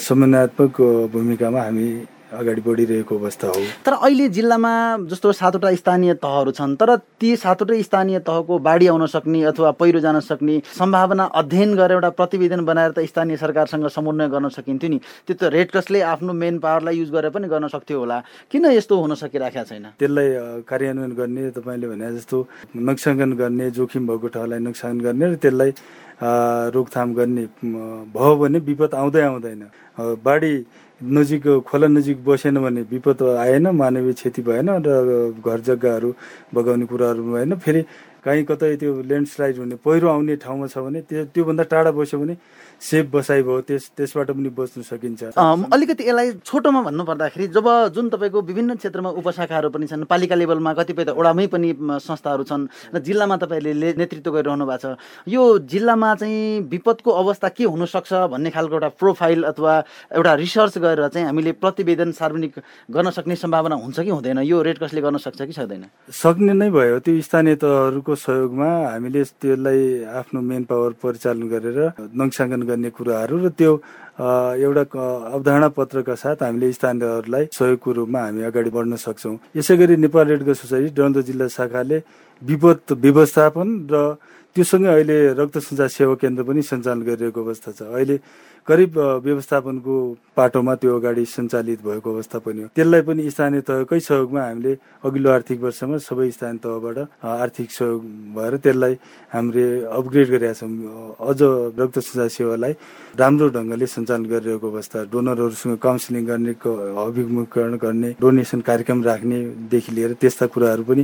समन्वयात्मक भूमिकामा हामी अगाडि बढिरहेको अवस्था हो। तर अहिले जिल्लामा जस्तो सातवटा स्थानीय तहहरू छन् तर ती सातवटै स्थानीय तहको बाढी आउन सक्ने अथवा पहिरो जान सक्ने सम्भावना अध्ययन गरेर एउटा प्रतिवेदन बनाएर त स्थानीय सरकारसँग समन्वय गर्न सकिन्थ्यो नि। त्यो त रेड क्रसले आफ्नो मेन पावरलाई युज गरेर पनि गर्न सक्थ्यो होला। किन यस्तो हुन सकिरहेको छैन? त्यसलाई कार्यान्वयन गर्ने तपाईँले भने जस्तो नोक्साङ्कन गर्ने जोखिम भएको ठाउँलाई नोक्सान गर्ने र त्यसलाई रोकथाम गर्ने भयो भने विपद आउँदै आउँदैन। बाढी नजिक खोला नजिक बसेन भने विपद आएन मानवीय क्षति भएन र घर जग्गाहरू बगाउने कुराहरू भएन फेरि कहीँ कतै त्यो ल्यान्डस्लाइड हुने पहिरो आउने ठाउँमा छ भने त्यो त्योभन्दा टाढा बस्यो भने सेफ बसाइ भयो त्यस त्यसबाट पनि बच्न सकिन्छ। अलिकति यसलाई छोटोमा भन्नु पर्दाखेरि जब जुन तपाईँको विभिन्न क्षेत्रमा उपशाखाहरू पनि छन् पालिका लेभलमा कतिपय त ओडामै पनि संस्थाहरू छन् र जिल्लामा तपाईँले ले- नेतृत्व गरिरहनु भएको छ यो जिल्लामा चाहिँ विपदको अवस्था के हुनसक्छ भन्ने खालको एउटा प्रोफाइल अथवा एउटा रिसर्च गरेर चाहिँ हामीले प्रतिवेदन सार्वजनिक गर्न सक्ने सम्भावना हुन्छ कि हुँदैन? यो रेड क्रसले गर्न सक्छ कि सक्दैन? सक्ने नै भयो। त्यो स्थानीय तहहरूको सहयोगमा हामीले त्यसलाई आफ्नो मेन पावर परिचालन गरेर नोक्साङ्कन गर्ने कुराहरू र त्यो एउटा अवधारणा पत्रका साथ हामीले स्थानीयहरूलाई सहयोगको रूपमा हामी अगाडि बढ्न सक्छौँ। यसै गरी नेपाल रेड क्रस सोसाइटी डन्डो जिल्ला शाखाले विपद व्यवस्थापन र त्योसँगै अहिले रक्त सञ्चार सेवा केन्द्र पनि सञ्चालन गरिरहेको अवस्था छ। अहिले करिब व्यवस्थापनको पाटोमा त्यो अगाडि सञ्चालित भएको अवस्था पनि हो। त्यसलाई पनि स्थानीय तहकै सहयोगमा हामीले अघिल्लो आर्थिक वर्षमा सबै स्थानीय तहबाट आर्थिक सहयोग भएर त्यसलाई हामीले अपग्रेड गरेका छौँ। अझ रक्त सञ्चार सेवालाई राम्रो ढङ्गले सञ्चालन गरिरहेको अवस्था डोनरहरूसँग काउन्सिलिङ गर्ने अभिमुखीकरण गर्ने डोनेसन कार्यक्रम राख्नेदेखि लिएर त्यस्ता कुराहरू पनि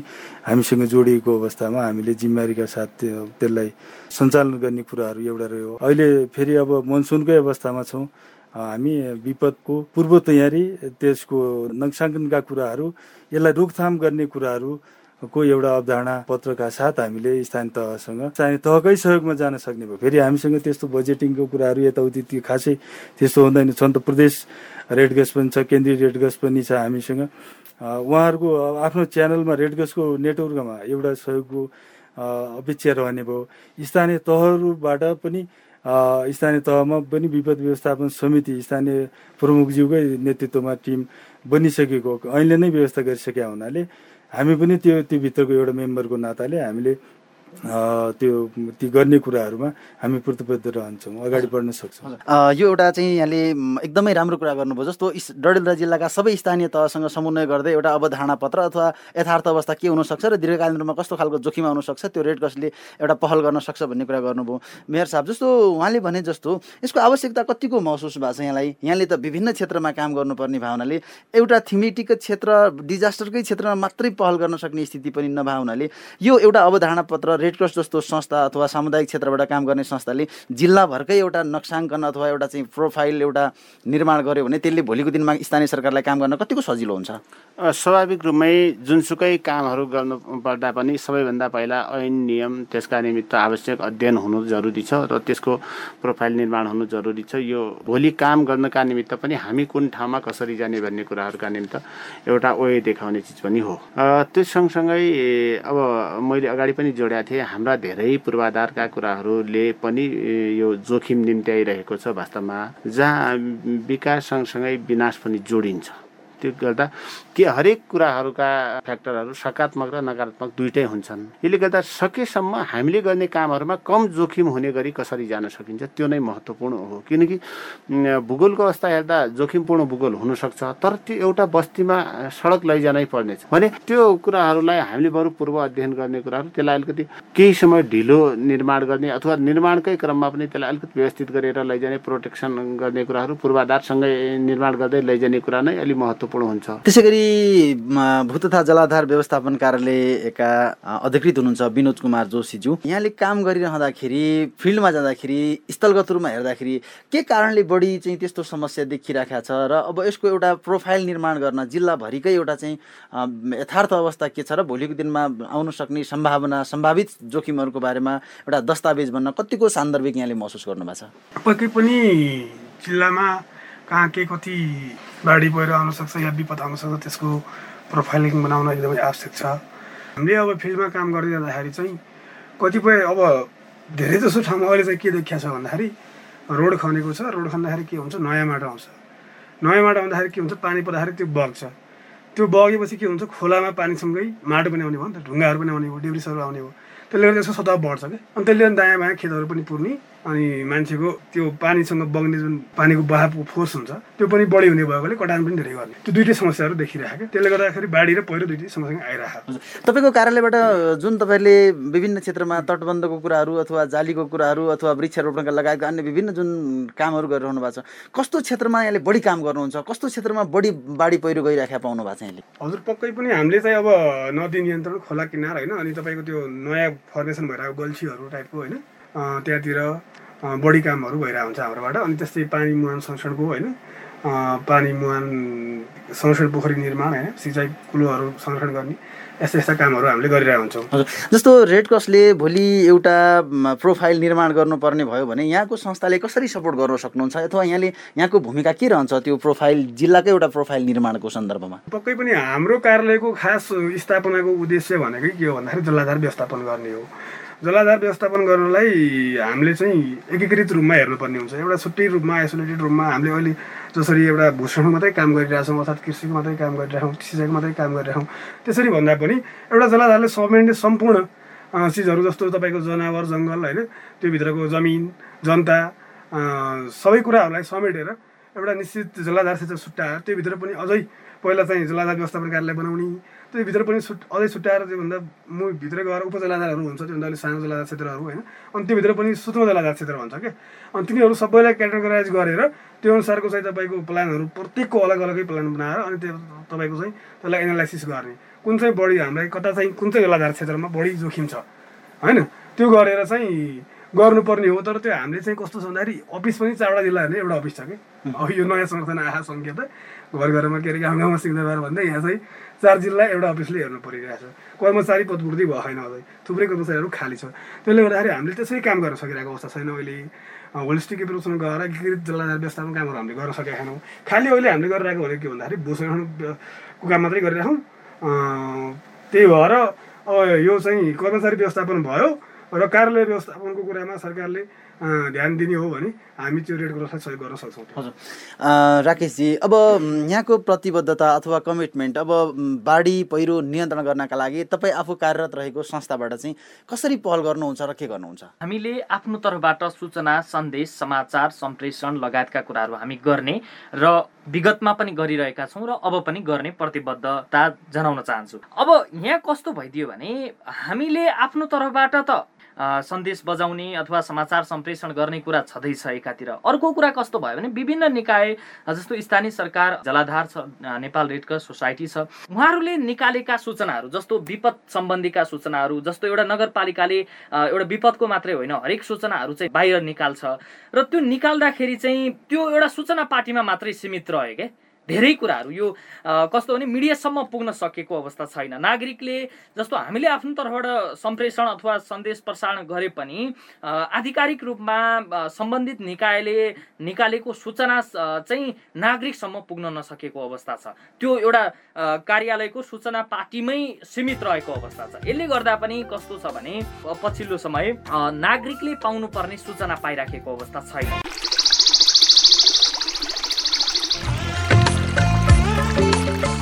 हामीसँग जोडिएको अवस्थामा हामीले जिम्मेवारीका साथ त्यो- त्यसलाई सञ्चालन गर्ने कुराहरू एउटा रह्यो। अहिले फेरि अब मनसुनकै अवस्थामा छौँ। हामी विपदको पूर्व तयारी त्यसको नक्साङ्कनका कुराहरू यसलाई रोकथाम गर्ने कुराहरू को एउटा अवधारणा पत्रका साथ हामीले स्थानीय तहसँग स्थानीय तहकै सहयोगमा जान सक्ने भयो। फेरि हामीसँग त्यस्तो बजेटिङको कुराहरू यताउति त्यो खासै त्यस्तो हुँदैन। छन् त प्रदेश रेड गस पनि छ केन्द्रीय रेड गस पनि छ हामीसँग। उहाँहरूको आफ्नो च्यानलमा रेड गसको नेटवर्कमा एउटा सहयोगको अपेक्षा रहने भयो। स्थानीय तहहरूबाट पनि स्थानीय तहमा पनि विपद व्यवस्थापन समिति स्थानीय प्रमुखज्यूकै नेतृत्वमा टिम बनिसकेको अहिले नै व्यवस्था गरिसकेका हुनाले हामी पनि त्यो त्यो भित्रको एउटा मेम्बरको नाताले हामीले त्यो ती गर्ने कुराहरूमा हामी प्रतिबद्ध रहन्छौँ अगाडि बढ्न सक्छौँ। यो एउटा चाहिँ यहाँले एकदमै राम्रो कुरा गर्नुभयो। जस्तो डडेलधुरा जिल्लाका सबै स्थानीय तहसँग समन्वय गर्दै एउटा अवधारणा पत्र अथवा यथार्थ अवस्था के हुनसक्छ र दीर्घकालीन रूपमा कस्तो खालको जोखिम आउन सक्छ त्यो रेड क्रसले एउटा पहल गर्न सक्छ भन्ने कुरा गर्नुभयो। मेयर साहब जस्तो उहाँले भने जस्तो यसको आवश्यकता कतिको महसुस भएको छ यहाँलाई? यहाँले त विभिन्न क्षेत्रमा काम गर्नुपर्ने भावनाले एउटा थिमेटिक क्षेत्र डिजास्टरकै क्षेत्रमा मात्रै पहल गर्न सक्ने स्थिति पनि नभए हुनाले यो एउटा अवधारणा पत्र रेड क्रस जस्तो संस्था अथवा सामुदायिक क्षेत्रबाट काम गर्ने संस्थाले जिल्लाभरकै एउटा नक्साङ्कन अथवा एउटा चाहिँ प्रोफाइल एउटा निर्माण गर्यो भने त्यसले भोलिको दिनमा स्थानीय सरकारलाई काम गर्न कतिको सजिलो हुन्छ? स्वाभाविक रूपमै जुनसुकै कामहरू गर्नु पर्दा पनि सबैभन्दा पहिला ऐन नियम त्यसका निमित्त आवश्यक अध्ययन हुनु जरुरी छ र त्यसको प्रोफाइल निर्माण हुनु जरुरी छ। यो भोलि काम गर्नका निमित्त पनि हामी कुन ठाउँमा कसरी जाने भन्ने कुराहरूका निमित्त एउटा ओए देखाउने चिज पनि हो। त्यो सँगसँगै अब मैले अगाडि पनि जोडेको थिएँ हाम्रा धेरै पूर्वाधारका कुराहरूले पनि यो जोखिम निम्त्याइरहेको छ वास्तवमा जहाँ विकास सँगसँगै विनाश पनि जोडिन्छ। त्यो गर्दा के हरेक कुराहरूका फ्याक्टरहरू सकारात्मक र नकारात्मक दुइटै हुन्छन्। यसले गर्दा सकेसम्म हामीले गर्ने कामहरूमा कम जोखिम हुने गरी कसरी जान सकिन्छ त्यो नै महत्त्वपूर्ण हो। किनकि भूगोलको अवस्था हेर्दा जोखिमपूर्ण भूगोल हुनसक्छ तर त्यो एउटा बस्तीमा सडक लैजानै पर्नेछ। भने त्यो कुराहरूलाई हामीले बरु पूर्व अध्ययन गर्ने कुराहरू त्यसलाई अलिकति केही समय ढिलो निर्माण गर्ने अथवा निर्माणकै क्रममा पनि त्यसलाई अलिकति व्यवस्थित गरेर लैजाने प्रोटेक्सन गर्ने कुराहरू पूर्वाधारसँगै निर्माण गर्दै लैजाने कुरा नै अलिक महत्त्वपूर्ण हुन्छ। त्यसै गरी भू तथा जलाधार व्यवस्थापन कार्यालयका अधिकृत हुनुहुन्छ विनोद कुमार जोशीज्यू। यहाँले काम गरिरहँदाखेरि फिल्डमा जाँदाखेरि स्थलगत रूपमा हेर्दाखेरि के कारणले बढी चाहिँ त्यस्तो समस्या देखिरहेको छ र अब यसको एउटा प्रोफाइल निर्माण गर्न जिल्लाभरिकै एउटा चाहिँ यथार्थ अवस्था के छ र भोलिको दिनमा आउन सक्ने सम्भावना सम्भावित जोखिमहरूको बारेमा एउटा दस्तावेज बन्न कतिको सान्दर्भिक यहाँले महसुस गर्नुभएको छ? पक्कै पनि जिल्लामा कहाँ के कति बाढी पहिरो आउन सक्छ या विपद आउन सक्छ त्यसको प्रोफाइलिङ बनाउन एकदमै आवश्यक छ। हामीले अब फिल्डमा काम गर्दै जाँदाखेरि चाहिँ कतिपय अब धेरै जसो ठाउँमा अहिले चाहिँ के देखिया छ भन्दाखेरि रोड खनेको छ। रोड खन्दाखेरि के हुन्छ? नयाँ माटो आउँछ। नयाँ माटो आउँदाखेरि के हुन्छ? पानी पर्दाखेरि त्यो बग्छ। त्यो बगेपछि के हुन्छ? खोलामा पानीसँगै माटो पनि आउने भयो नि त ढुङ्गाहरू पनि आउने भयो डेब्रिसहरू आउने भयो। त्यसले गर्दा त्यसको सतह बढ्छ क्या। अनि त्यसले गर्दा दायाँ बायाँ खेतहरू पनि पुर्ने अनि मान्छेको त्यो पानीसँग बग्ने जुन पानीको बहावको फोर्स हुन्छ त्यो पनि बढी हुने भएकोले कटान पनि धेरै गर्ने। त्यो दुइटै समस्याहरू देखिरहेको त्यसले गर्दाखेरि बाढी र पहिरो दुइटै सँगसँगै आइरहेको। तपाईँको कार्यालयबाट जुन तपाईँले विभिन्न क्षेत्रमा तटबन्धको कुराहरू अथवा जालीको कुराहरू अथवा वृक्षारोपणका लगायतका अन्य विभिन्न जुन कामहरू गरिरहनु भएको छ कस्तो क्षेत्रमा यहाँले बढी काम गर्नुहुन्छ? कस्तो क्षेत्रमा बढी बाढी पहिरो गइराखेका पाउनु भएको छ यहाँले हजुर पक्कै पनि हामीले चाहिँ अब नदी नियन्त्रण खोला किनार होइन अनि तपाईँको त्यो नयाँ फर्मेसन भइरहेको गल्छीहरू टाइपको होइन त्यहाँतिर बढी कामहरू भइरहेको हुन्छ हाम्रोबाट। अनि त्यस्तै पानी मुहान संरक्षणको होइन पानी मुहान संरक्षण पोखरी निर्माण होइन सिँचाइ कुलोहरू संरक्षण गर्ने। यस्ता यस्ता कामहरू हामीले गरिरहेको हुन्छौँ। हजुर। जस्तो रेड क्रसले भोलि एउटा प्रोफाइल निर्माण गर्नुपर्ने भयो भने यहाँको संस्थाले कसरी सपोर्ट गर्न सक्नुहुन्छ? अथवा यहाँले यहाँको भूमिका के रहन्छ त्यो प्रोफाइल जिल्लाकै एउटा प्रोफाइल निर्माणको सन्दर्भमा? पक्कै पनि हाम्रो कार्यालयको खास स्थापनाको उद्देश्य भनेकै के हो भन्दाखेरि जलाधार व्यवस्थापन गर्ने हो। जलाधार व्यवस्थापन गर्नलाई हामीले चाहिँ एकीकृत रूपमा हेर्नुपर्ने हुन्छ। एउटा छुट्टै रूपमा आइसोलेटेड रूपमा हामीले अहिले जसरी एउटा भूषणको मात्रै काम गरिरहेछौँ अर्थात् कृषिको मात्रै काम गरिरहेछौँ सिँचाइको मात्रै काम गरिरहेछौँ त्यसरी भन्दा पनि एउटा जलाधारले समेट्ने सम्पूर्ण चिजहरू जस्तो तपाईँको जनावर जङ्गल होइन त्यो भित्रको जमिन जनता सबै कुराहरूलाई समेटेर एउटा निश्चित जलाधार क्षेत्र छुट्याएर त्योभित्र पनि अझै पहिला चाहिँ जलाधार व्यवस्थापन कार्यालय बनाउने त्योभित्र पनि छुट अझै छुट्याएर त्योभन्दा म भित्र गएर उपजलाधारहरू हुन्छ त्योभन्दा अलिक सानो जलाधार क्षेत्रहरू होइन? अनि त्योभित्र पनि सूक्ष्म जलाधार क्षेत्र भन्छ क्या? अनि तिनीहरू सबैलाई क्याटेगोराइज गरेर त्यो अनुसारको चाहिँ तपाईँको प्लानहरू प्रत्येकको अलग अलगै प्लान बनाएर अनि त्यो तपाईँको चाहिँ त्यसलाई एनालाइसिस गर्ने। कुन चाहिँ बढी हामीलाई कता चाहिँ कुन चाहिँ जलाधार क्षेत्रमा बढी जोखिम छ होइन? त्यो गरेर चाहिँ गर्नुपर्ने हो तर त्यो हामीले चाहिँ कस्तो छ भन्दाखेरि अफिस पनि चारवटा जिल्ला हेर्ने एउटा अफिस छ कि अब यो नयाँ संगठन आहा सङ्ख्या त घर घरमा के अरे गाउँ गाउँमा सिक्दा भन्दै यहाँ चाहिँ चार जिल्ला एउटा अफिसले हेर्नु परिरहेको छ। कर्मचारी पदपूर्ति भयो छैन अझै। थुप्रै कर्मचारीहरू खाली छ। त्यसले गर्दाखेरि हामीले त्यसरी काम गर्न सकिरहेको अवस्था छैन अहिले। होलिस्टिक एप्रोचमा गएर एकीकृत जलाधार व्यवस्थापन कामहरू हामीले गर्न सकेका छैनौँ। खालि अहिले हामीले गरिरहेको भनेको के भन्दाखेरि भूषणको काम मात्रै गरिरहेछौँ। त्यही भएर यो चाहिँ कर्मचारी व्यवस्थापन भयो र कार्यालय व्यवस्थापनको कुरामा सरकारले ध्यान दिने हो भने हामी त्यो रेड क्रसलाई सहयोग गर्न सक्छौँ हजुर राकेशजी अब यहाँको प्रतिबद्धता अथवा कमिटमेन्ट अब बाढी पहिरो नियन्त्रण गर्नका लागि तपाईँ आफू कार्यरत रहेको संस्थाबाट चाहिँ कसरी पहल गर्नुहुन्छ र के गर्नुहुन्छ हामीले आफ्नो तर्फबाट सूचना सन्देश समाचार सम्प्रेषण लगायतका कुराहरू हामी गर्ने र विगतमा पनि गरिरहेका छौँ र अब पनि गर्ने प्रतिबद्धता जनाउन चाहन्छु अब यहाँ कस्तो भइदियो भने हामीले आफ्नो तर्फबाट त सन्देश बजाउने अथवा समाचार सम्प्रेषण गर्ने कुरा छँदैछ एकातिर। अर्को कुरा कस्तो भयो भने विभिन्न निकाय जस्तो स्थानीय सरकार जलाधार छ नेपाल रेड क्रस सोसाइटी छ उहाँहरूले निकालेका सूचनाहरू जस्तो विपद सम्बन्धीका सूचनाहरू जस्तो एउटा नगरपालिकाले एउटा विपदको मात्रै होइन हरेक सूचनाहरू चाहिँ बाहिर निकाल्छ। र त्यो निकाल्दाखेरि चाहिँ त्यो एउटा सूचना पार्टीमा मात्रै सीमित रह्यो क्या धेरै कुराहरू। यो कस्तो भने मिडियासम्म पुग्न सकेको अवस्था छैन। नागरिकले जस्तो हामीले आफ्नो तर्फबाट सम्प्रेषण अथवा सन्देश प्रसारण गरे पनि आधिकारिक रूपमा सम्बन्धित निकायले निकालेको सूचना चाहिँ नागरिकसम्म पुग्न नसकेको अवस्था छ। त्यो एउटा कार्यालयको सूचना पार्टीमै सीमित रहेको अवस्था छ। यसले गर्दा पनि कस्तो छ भने पछिल्लो समय नागरिकले पाउनुपर्ने सूचना पाइराखेको अवस्था छैन।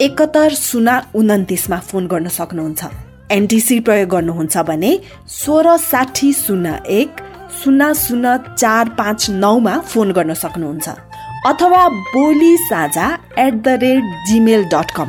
एकहत्तर शून्य उन्तिसमा फोन गर्न सक्नुहुन्छ। एनटिसी प्रयोग गर्नुहुन्छ भने सोह्र साठी शून्य एक शून्य शून्य चार पाँच नौमा फोन गर्न सक्नुहुन्छ। अथवा Boli Sajha at the rate gmail dot com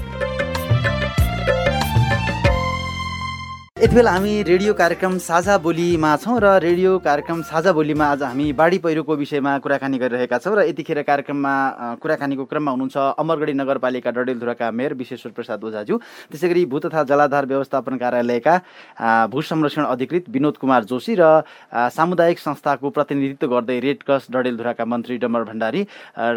यति बेला हामी रेडियो कार्यक्रम साझा बोलीमा छौँ र रेडियो कार्यक्रम साझा बोलीमा आज हामी बाढी पहिरोको विषयमा कुराकानी गरिरहेका छौँ र यतिखेर कार्यक्रममा कुराकानीको क्रममा हुनुहुन्छ अमरगढी नगरपालिका डडेलधुराका मेयर विश्वेश्वर प्रसाद ओझाज्यू त्यसै गरी भू तथा जलाधार व्यवस्थापन कार्यालयका भू संरक्षण अधिकृत विनोद कुमार जोशी र सामुदायिक संस्थाको प्रतिनिधित्व गर्दै रेड क्रस डडेलधुराका मन्त्री डमर भण्डारी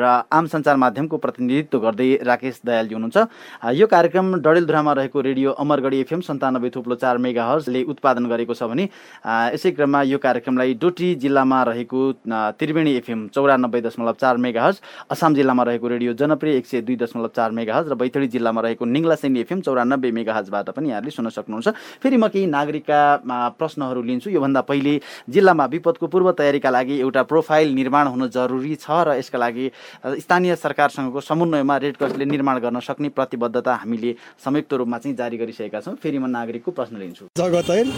र आम सञ्चार माध्यमको प्रतिनिधित्व गर्दै राकेश दयालजी हुनुहुन्छ। यो कार्यक्रम डडेलधुरामा रहेको रेडियो अमरगढी एफएम सन्तानब्बे थुप्लो चार हर्सले उत्पादन गरेको छ भने यसै क्रममा यो कार्यक्रमलाई डोटी जिल्लामा रहेको त्रिवेणी एफएम चौरानब्बे दशमलव चार मेगा हर्स असम जिल्लामा रहेको रेडियो जनप्रिय एक सय दुई दशमलव चार मेगा र बैतडी जिल्लामा रहेको निङ्लासेनी एफएम चौरानब्बे मेगा हर्सबाट पनि यहाँले सुन्न सक्नुहुन्छ। फेरि म केही नागरिकका प्रश्नहरू लिन्छु। योभन्दा पहिले जिल्लामा विपदको पूर्व तयारीका लागि एउटा प्रोफाइल निर्माण हुनु जरुरी छ र यसका लागि स्थानीय सरकारसँगको समन्वयमा रेड क्रसले निर्माण गर्न सक्ने प्रतिबद्धता हामीले संयुक्त रूपमा चाहिँ जारी गरिसकेका छौँ। फेरि म नागरिकको प्रश्न लिन्छु। जगत ऐन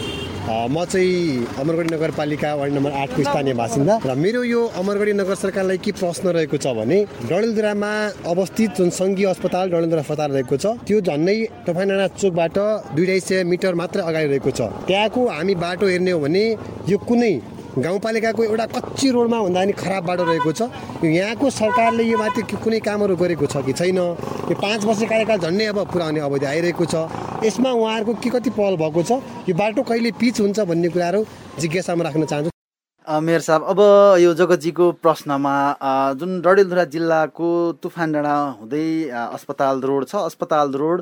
म चाहिँ अमरगढी नगरपालिका वार्ड नम्बर आठको स्थानीय बासिन्दा। र मेरो यो अमरगढी नगर सरकारलाई के प्रश्न रहेको छ भने डडेलधुरामा अवस्थित जुन सङ्घीय अस्पताल डडेलधुरा अस्पताल रहेको छ त्यो झन्डै टफानाडा चोकबाट दुई ढाई सय मिटर मात्र अगाडि रहेको छ। त्यहाँको हामी बाटो हेर्ने हो भने यो कुनै गाउँपालिकाको एउटा कच्ची रोडमा भन्दा पनि खराब बाटो रहेको छ। यहाँको सरकारले यो माथि कुनै कामहरू गरेको छ कि छैन? यो पाँच वर्ष कार्यकाल झन्डै अब पुरा हुने अवधि आइरहेको छ। यसमा उहाँहरूको के कति पहल भएको छ? यो बाटो कहिले पिच हुन्छ भन्ने कुराहरू जिज्ञासामा राख्न चाहन्छु। मेयर साहब अब यो जगतजीको प्रश्नमा जुन डडेलधुरा जिल्लाको तुफान डाँडा हुँदै अस्पताल रोड छ अस्पताल रोड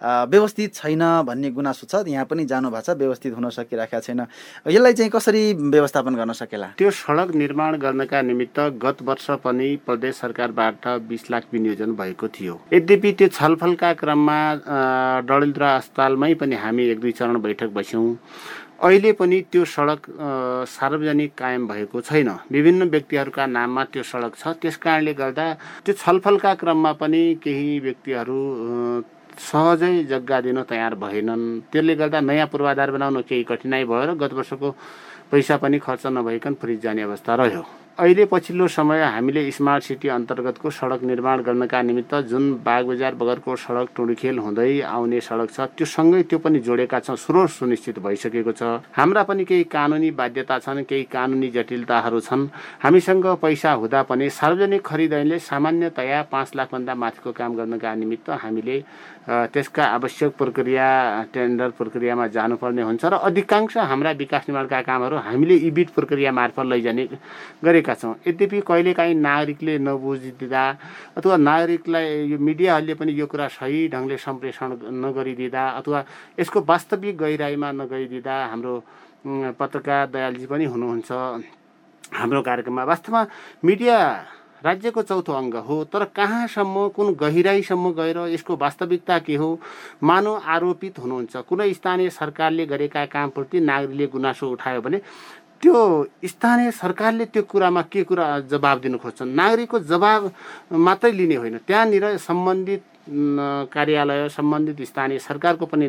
व्यवस्थित छैन भन्ने गुनासो छ यहाँ पनि जानु भएको छ व्यवस्थित हुन सकिरहेको छैन। यसलाई चाहिँ कसरी व्यवस्थापन गर्न सकेला? त्यो सडक निर्माण गर्नका निमित्त गत वर्ष पनि प्रदेश सरकारबाट बिस लाख विनियोजन भएको थियो। यद्यपि त्यो छलफलका क्रममा डडेलधुरा अस्पतालमै पनि हामी एक दुई चरण बैठक बस्यौँ। अहिले पनि त्यो सडक सार्वजनिक कायम भएको छैन। विभिन्न व्यक्तिहरूका नाममा त्यो सडक छ। त्यस कारणले गर्दा त्यो छलफलका क्रममा पनि केही व्यक्तिहरू सहजै जग्गा दिन तयार भएनन्। त्यसले गर्दा नयाँ पूर्वाधार बनाउन केही कठिनाइ भयो र गत वर्षको पैसा पनि खर्च नभइकन फ्रिज जाने अवस्था रह्यो। अहिले पछिल्लो समय हामीले स्मार्ट सिटी अन्तर्गतको सडक निर्माण गर्नका निमित्त जुन बागबजार बगरको सडक टुडुखेल हुँदै आउने सडक छ त्यो सँगै त्यो पनि जोडेका छौँ स्रोत सुनिश्चित भइसकेको छ। हाम्रा पनि केही कानुनी बाध्यता छन् केही कानुनी जटिलताहरू छन्। हामीसँग पैसा हुँदा पनि सार्वजनिक खरिद ऐनले सामान्यतया पाँच लाखभन्दा माथिको काम गर्नका निमित्त हामीले त्यसका आवश्यक प्रक्रिया टेन्डर प्रक्रियामा जानुपर्ने हुन्छ र अधिकांश हाम्रा विकास निर्माणका कामहरू हामीले इबिट प्रक्रिया मार्फत लैजाने गरेका छौँ। यद्यपि कहिलेकाहीँ नागरिकले नबुझिदिँदा अथवा नागरिकलाई यो मिडियाहरूले पनि यो कुरा सही ढङ्गले सम्प्रेषण नगरिदिँदा अथवा यसको वास्तविक गहिराइमा नगइदिँदा हाम्रो पत्रकार दयालजी पनि हुनुहुन्छ हाम्रो कार्यक्रममा। वास्तवमा मिडिया राज्यको चौथो अङ्ग हो तर कहाँसम्म कुन गहिराइसम्म गएर यसको वास्तविकता के हो मानव आरोपित हुनुहुन्छ। कुनै स्थानीय सरकारले गरेका कामप्रति नागरिकले गुनासो उठायो भने त्यो स्थानीय सरकारले त्यो कुरामा के कुरा जवाब दिनु खोज्छन्? नागरिकको जवाब मात्रै लिने होइन। त्यहाँनिर सम्बन्धित कार्यालय सम्बन्धित स्थानीय सरकारको पनि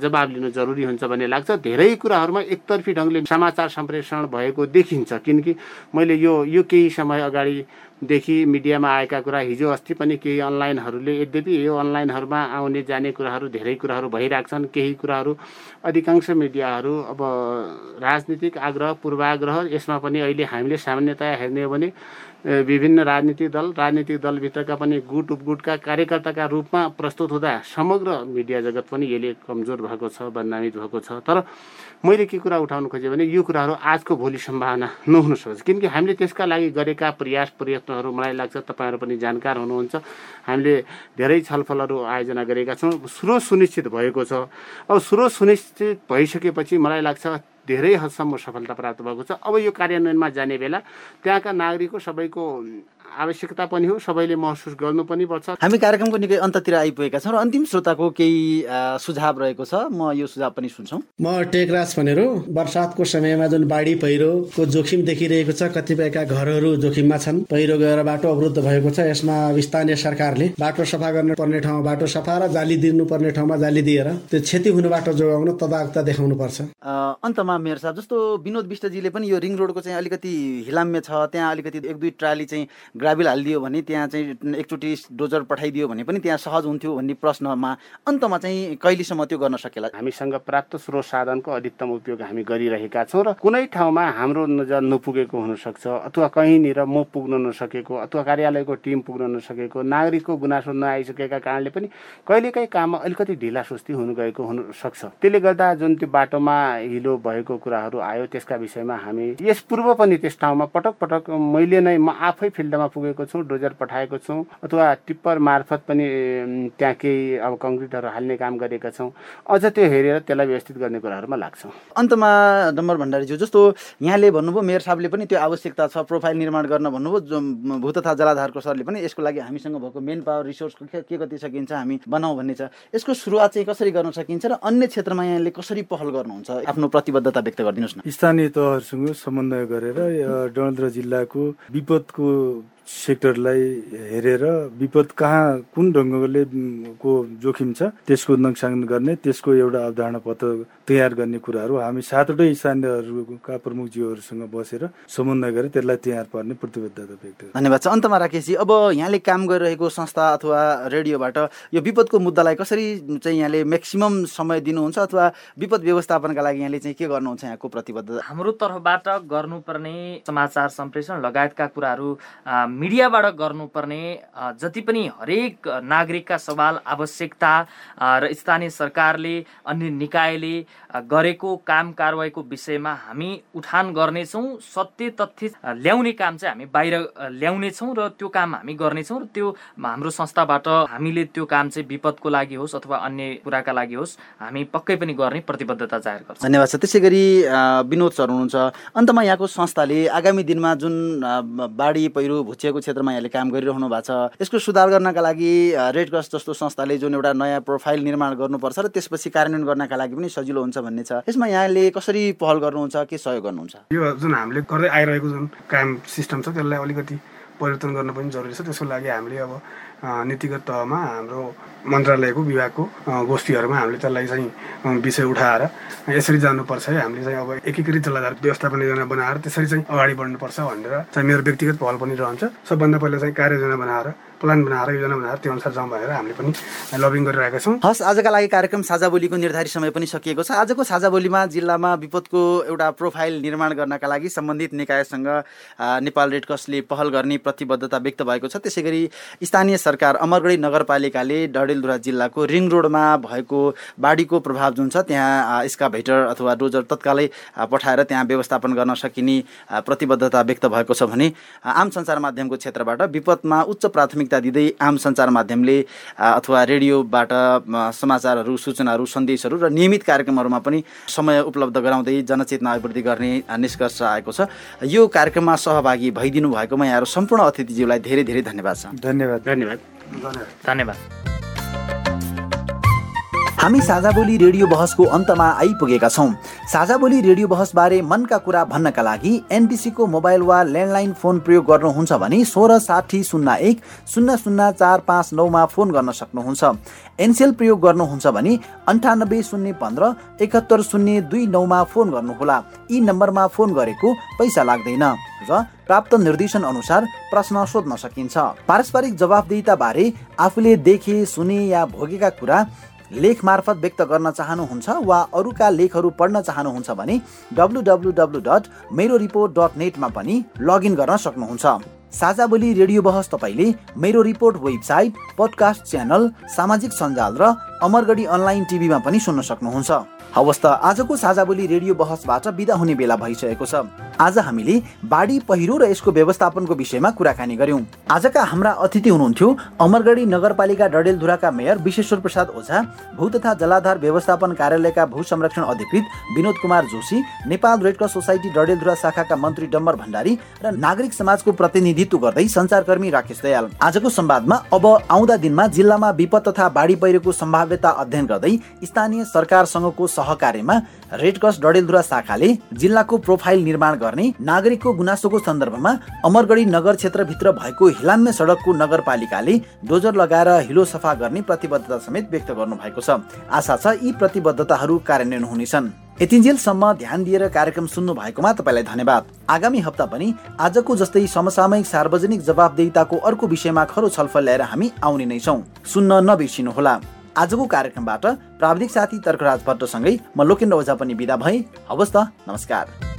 जवाब लिनु जरुरी हुन्छ भन्ने लाग्छ। धेरै कुराहरूमा एकतर्फी ढङ्गले समाचार सम्प्रेषण भएको देखिन्छ। किनकि मैले यो यो केही समय अगाडिदेखि मिडियामा आएका कुरा हिजो अस्ति पनि केही अनलाइनहरूले यद्यपि यो अनलाइनहरूमा आउने जाने कुराहरू धेरै कुराहरू भइरहेको छन् केही कुराहरू अधिकांश मिडियाहरू अब राजनीतिक आग्रह पूर्वाग्रह यसमा पनि अहिले हामीले सामान्यतया हेर्ने हो भने विभिन्न राजनीतिक दल राजनीतिक दलभित्रका पनि गुट उपगुटका कार्यकर्ताका रूपमा प्रस्तुत हुँदा समग्र मिडिया जगत पनि यसले कमजोर भएको छ बदनामित भएको छ। तर मैले के कुरा उठाउनु खोजेँ भने यो कुराहरू आजको भोलि सम्भावना नहुन सक्छ। किनकि हामीले त्यसका लागि गरेका प्रयास प्रयत्नहरू मलाई लाग्छ तपाईँहरू पनि जानकार हुनुहुन्छ। हामीले धेरै छलफलहरू आयोजना गरेका छौँ। स्रोत सुनिश्चित भएको छ। अब स्रोत सुनिश्चित भइसकेपछि मलाई लाग्छ धेरै हदसम्म सफलता प्राप्त भएको छ। अब यो कार्यान्वयनमा जाने बेला त्यहाँका नागरिकको सबैको आवश्यकता पनि हो सबैले महसुस गर्नु पनि पर्छ। हामी कार्यक्रमको निकै अन्ततिर आइपुगेका छौँ र अन्तिम श्रोताको केही सुझाव रहेको छ म यो सुझाव पनि सुन्छौँ। म टेकराज भनेर वर्षातको समयमा जुन बाढी पहिरोको जोखिम देखिरहेको छ कतिपयका घरहरू जोखिममा छन्। पहिरो गएर बाटो अवरुद्ध भएको छ यसमा स्थानीय सरकारले बाटो सफा गर्न पर्ने ठाउँमा बाटो सफा र जाली दिनुपर्ने ठाउँमा जाली दिएर त्यो क्षति हुनेबाट जोगाउन तदाकता देखाउनु पर्छ। अ, अन्तमा मेयर साहब जस्तो विनोद विष्टजीले पनि यो रिङ रोडको चाहिँ अलिकति हिलाम्य छ त्यहाँ अलिकति एक दुई ट्राली चाहिँ ग्राबिल हालिदियो भने त्यहाँ चाहिँ एकचोटि डोजर पठाइदियो भने पनि त्यहाँ सहज हुन्थ्यो भन्ने प्रश्नमा अन्तमा चाहिँ कहिलेसम्म त्यो गर्न सकेला? हामीसँग प्राप्त स्रोत साधनको अधिकतम उपयोग हामी गरिरहेका छौँ र कुनै ठाउँमा हाम्रो नजर नपुगेको हुनसक्छ अथवा कहीँनिर म पुग्न नसकेको अथवा कार्यालयको टिम पुग्न नसकेको नागरिकको गुनासो नआइसकेका कारणले पनि कहिलेकाहीँ काममा अलिकति ढिला सुस्ती हुनु गएको हुनसक्छ। त्यसले गर्दा जुन त्यो बाटोमा हिलो भएको कुराहरू आयो त्यसका विषयमा हामी यस पूर्व पनि त्यस ठाउँमा पटक पटक मैले नै म आफै फिल्डमा पुगेको छु डोजर पठाएको छु अथवा टिप्पर मार्फत पनि त्यहाँ केही अब कङ्क्रिटहरू हाल्ने काम गरेका छौँ। अझ त्यो हेरेर त्यसलाई व्यवस्थित गर्ने कुराहरूमा लाग्छौँ। अन्तमा डम्बर भण्डारीज्यू जस्तो यहाँले भन्नुभयो मेयर साहबले पनि त्यो आवश्यकता छ प्रोफाइल निर्माण गर्न भन्नुभयो भू तथा जलाधारको सरले पनि यसको लागि हामीसँग भएको मेन पावर रिसोर्सको के कति सकिन्छ हामी बनाऊ भन्ने छ। यसको सुरुवात चाहिँ कसरी गर्न सकिन्छ र अन्य क्षेत्रमा यहाँले कसरी पहल गर्नुहुन्छ? आफ्नो प्रतिबद्धता व्यक्त गरिदिनुहोस् न। स्थानीय तहहरूसँग समन्वय गरेर डलन्द्र जिल्लाको विपदको सेक्टरलाई हेरेर विपद कहाँ कुन ढङ्गले को जोखिम छ त्यसको नोक्सान गर्ने त्यसको एउटा अवधारणा पत्र तयार गर्ने कुराहरू हामी सातवटै स्थानीयहरूका प्रमुखज्यूहरूसँग बसेर समन्वय गरेर त्यसलाई तयार पार्ने प्रतिबद्धता व्यक्त धन्यवाद छ। अन्तमा राकेशजी अब यहाँले काम गरिरहेको संस्था अथवा रेडियोबाट यो विपदको मुद्दालाई कसरी चाहिँ यहाँले म्याक्सिमम समय दिनुहुन्छ अथवा विपद व्यवस्थापनका लागि यहाँले चाहिँ के गर्नुहुन्छ यहाँको प्रतिबद्धता? हाम्रो तर्फबाट गर्नुपर्ने समाचार सम्प्रेषण लगायतका कुराहरू मिडियाबाट गर्नुपर्ने जति पनि हरेक नागरिकका सवाल आवश्यकता र स्थानीय सरकारले अन्य निकायले गरेको काम कारवाहीको विषयमा हामी उठान गर्नेछौँ सत्य तथ्य ल्याउने काम चाहिँ हामी बाहिर ल्याउनेछौँ र त्यो काम हामी गर्नेछौँ र त्यो हाम्रो संस्थाबाट हामीले त्यो काम चाहिँ विपदको लागि होस् अथवा अन्य कुराका लागि होस् हामी पक्कै पनि गर्ने प्रतिबद्धता जाहेर गर्छौँ। धन्यवाद छ त्यसै गरी विनोद सर हुनुहुन्छ। अन्तमा यहाँको संस्थाले आगामी दिनमा जुन बाढी पहिरो भुचिएको क्षेत्रमा यहाँले काम गरिरहनु भएको छ यसको सुधार गर्नका लागि रेड क्रस जस्तो संस्थाले जुन एउटा नयाँ प्रोफाइल निर्माण गर्नुपर्छ र त्यसपछि कार्यान्वयन गर्नका लागि पनि सजिलो हुन्छ भन्ने छ। यसमा यहाँले कसरी पहल गर्नुहुन्छ के सहयोग गर्नुहुन्छ? यो जुन हामीले गर्दै आइरहेको जुन काम सिस्टम छ त्यसलाई अलिकति परिवर्तन गर्न पनि जरुरी छ। त्यसको लागि हामीले अब नीतिगत तहमा हाम्रो मन्त्रालयको विभागको गोष्ठीहरूमा हामीले त्यसलाई चाहिँ विषय उठाएर यसरी जानुपर्छ है। हामीले चाहिँ अब एकीकृत जलाधार व्यवस्थापन योजना बनाएर त्यसरी चाहिँ अगाडि बढ्नुपर्छ भनेर चाहिँ मेरो व्यक्तिगत पहल पनि रहन्छ। सबभन्दा पहिला चाहिँ कार्ययोजना बनाएर प्लान बनाएर योजना बनाएर त्यो अनुसार जाउँ भनेर हामीले पनि लबिङ गरिरहेका छौँ। हस् आजका लागि कार्यक्रम साझा बोलीको निर्धारित समय पनि सकिएको छ। आजको साझा बोलीमा जिल्लामा विपदको एउटा प्रोफाइल निर्माण गर्नका लागि सम्बन्धित निकायसँग नेपाल रेड क्रसले पहल गर्ने प्रतिबद्धता व्यक्त भएको छ। त्यसै गरी स्थानीय सरकार अमरगढी नगरपालिकाले डडेलधुरा जिल्लाको रिङ रोडमा भएको बाढीको प्रभाव जुन छ त्यहाँ यसका भेटर अथवा डोजर तत्कालै पठाएर त्यहाँ व्यवस्थापन गर्न सकिने प्रतिबद्धता व्यक्त भएको छ भने आम सञ्चार माध्यमको क्षेत्रबाट विपदमा उच्च प्राथमिकता प्राथमिकता दिँदै आम सञ्चार माध्यमले अथवा रेडियोबाट समाचारहरू सूचनाहरू सन्देशहरू र नियमित कार्यक्रमहरूमा पनि समय उपलब्ध गराउँदै जनचेतना अभिवृद्धि गर्ने निष्कर्ष आएको छ। यो कार्यक्रममा सहभागी भइदिनु भएकोमा यहाँहरू सम्पूर्ण अतिथिज्यूलाई धेरै धेरै धन्यवाद छ। धन्यवाद। धन्यवाद। धन्यवाद। हामी साझा बोली रेडियो बहसको अन्तमा आइपुगेका छौँ। साझा बोली रेडियो बहसबारे मनका कुरा भन्नका लागि एनटिसीको मोबाइल वा ल्यान्डलाइन फोन प्रयोग गर्नुहुन्छ भने सोह्र साठी शून्य एक शून्य शून्य चार पाँच नौमा फोन गर्न सक्नुहुन्छ। एनसेल प्रयोग गर्नुहुन्छ भने अन्ठानब्बे शून्य पन्ध्र एकहत्तर शून्य दुई नौमा फोन गर्नुहोला। यी नम्बरमा फोन गरेको पैसा लाग्दैन। र प्राप्त निर्देशन अनुसार प्रश्न सोध्न सकिन्छ। पारस्परिक जवाबदेहिता बारे आफूले देखे सुने या भोगेका कुरा लेख मार्फत व्यक्त गर्न चाहनुहुन्छ वा अरूका लेखहरू पढ्न चाहनुहुन्छ भने डब्लु डब्लु डब्लु डट मेरो रिपोर्ट डट नेटमा पनि लगइन गर्न सक्नुहुन्छ। साझा बोली रेडियो बहस तपाईँले मेरो रिपोर्ट वेबसाइट पडकास्ट च्यानल सामाजिक सञ्जाल र अमरगढी अनलाइन टिभीमा पनि सुन्न सक्नुहुन्छ। हवस् त आजको साझा बोली रेडियो बहसबाट विदा हुने बेला भइसकेको छ। आज हामीले बाढी पहिरो र यसको व्यवस्थापनको विषयमा कुराकानी गर्यौँ आजका हाम्रा अतिथि हुनुहुन्थ्यो अमरगढी नगरपालिका डडेलधुराका मेयर विश्वेश्वर प्रसाद ओझा भू तथा जलाधार व्यवस्थापन कार्यालयका भू संरक्षण अधिकृत Binod Kumar Joshi Nepal red cross society Dadeldhura शाखाका मन्त्री डम्बर भण्डारी र नागरिक समाजको प्रतिनिधित्व गर्दै सञ्चारकर्मी राकेश दयाल। आजको संवादमा अब आउँदा दिनमा जिल्लामा विपद तथा बाढी पहिरोको सम्भाव्यता अध्ययन गर्दै स्थानीय सरकारसँगको सहकार्यमा रेड क्रस डडेलधुरा शाखाले जिल्लाको प्रोफाइल निर्माण गर्ने नागरिकको गुनासोको सन्दर्भमा अमरगढी नगर क्षेत्रभित्र भएको हिलाम्य सडकको नगरपालिकाले डोजर लगाएर हिलो सफा गर्ने प्रतिबद्धता समेत व्यक्त गर्नु भएको छ। आशा छ यी प्रतिबद्धताहरू कार्यान्वयन हुनेछन्। यतिन्जेलसम्म ध्यान दिएर कार्यक्रम सुन्नु भएकोमा तपाईँलाई धन्यवाद। आगामी हप्ता पनि आजको जस्तै समसामयिक सार्वजनिक जवाबदेहिताको अर्को विषयमा खरो छलफल ल्याएर हामी आउने नै छौँ। सुन्न नबिर्सिनुहोला। आजको कार्यक्रमबाट प्राविधिक साथी तर्कराज भट्टसँगै म लोकेन्द्र ओझा पनि विदा भएँ। हवस् त नमस्कार।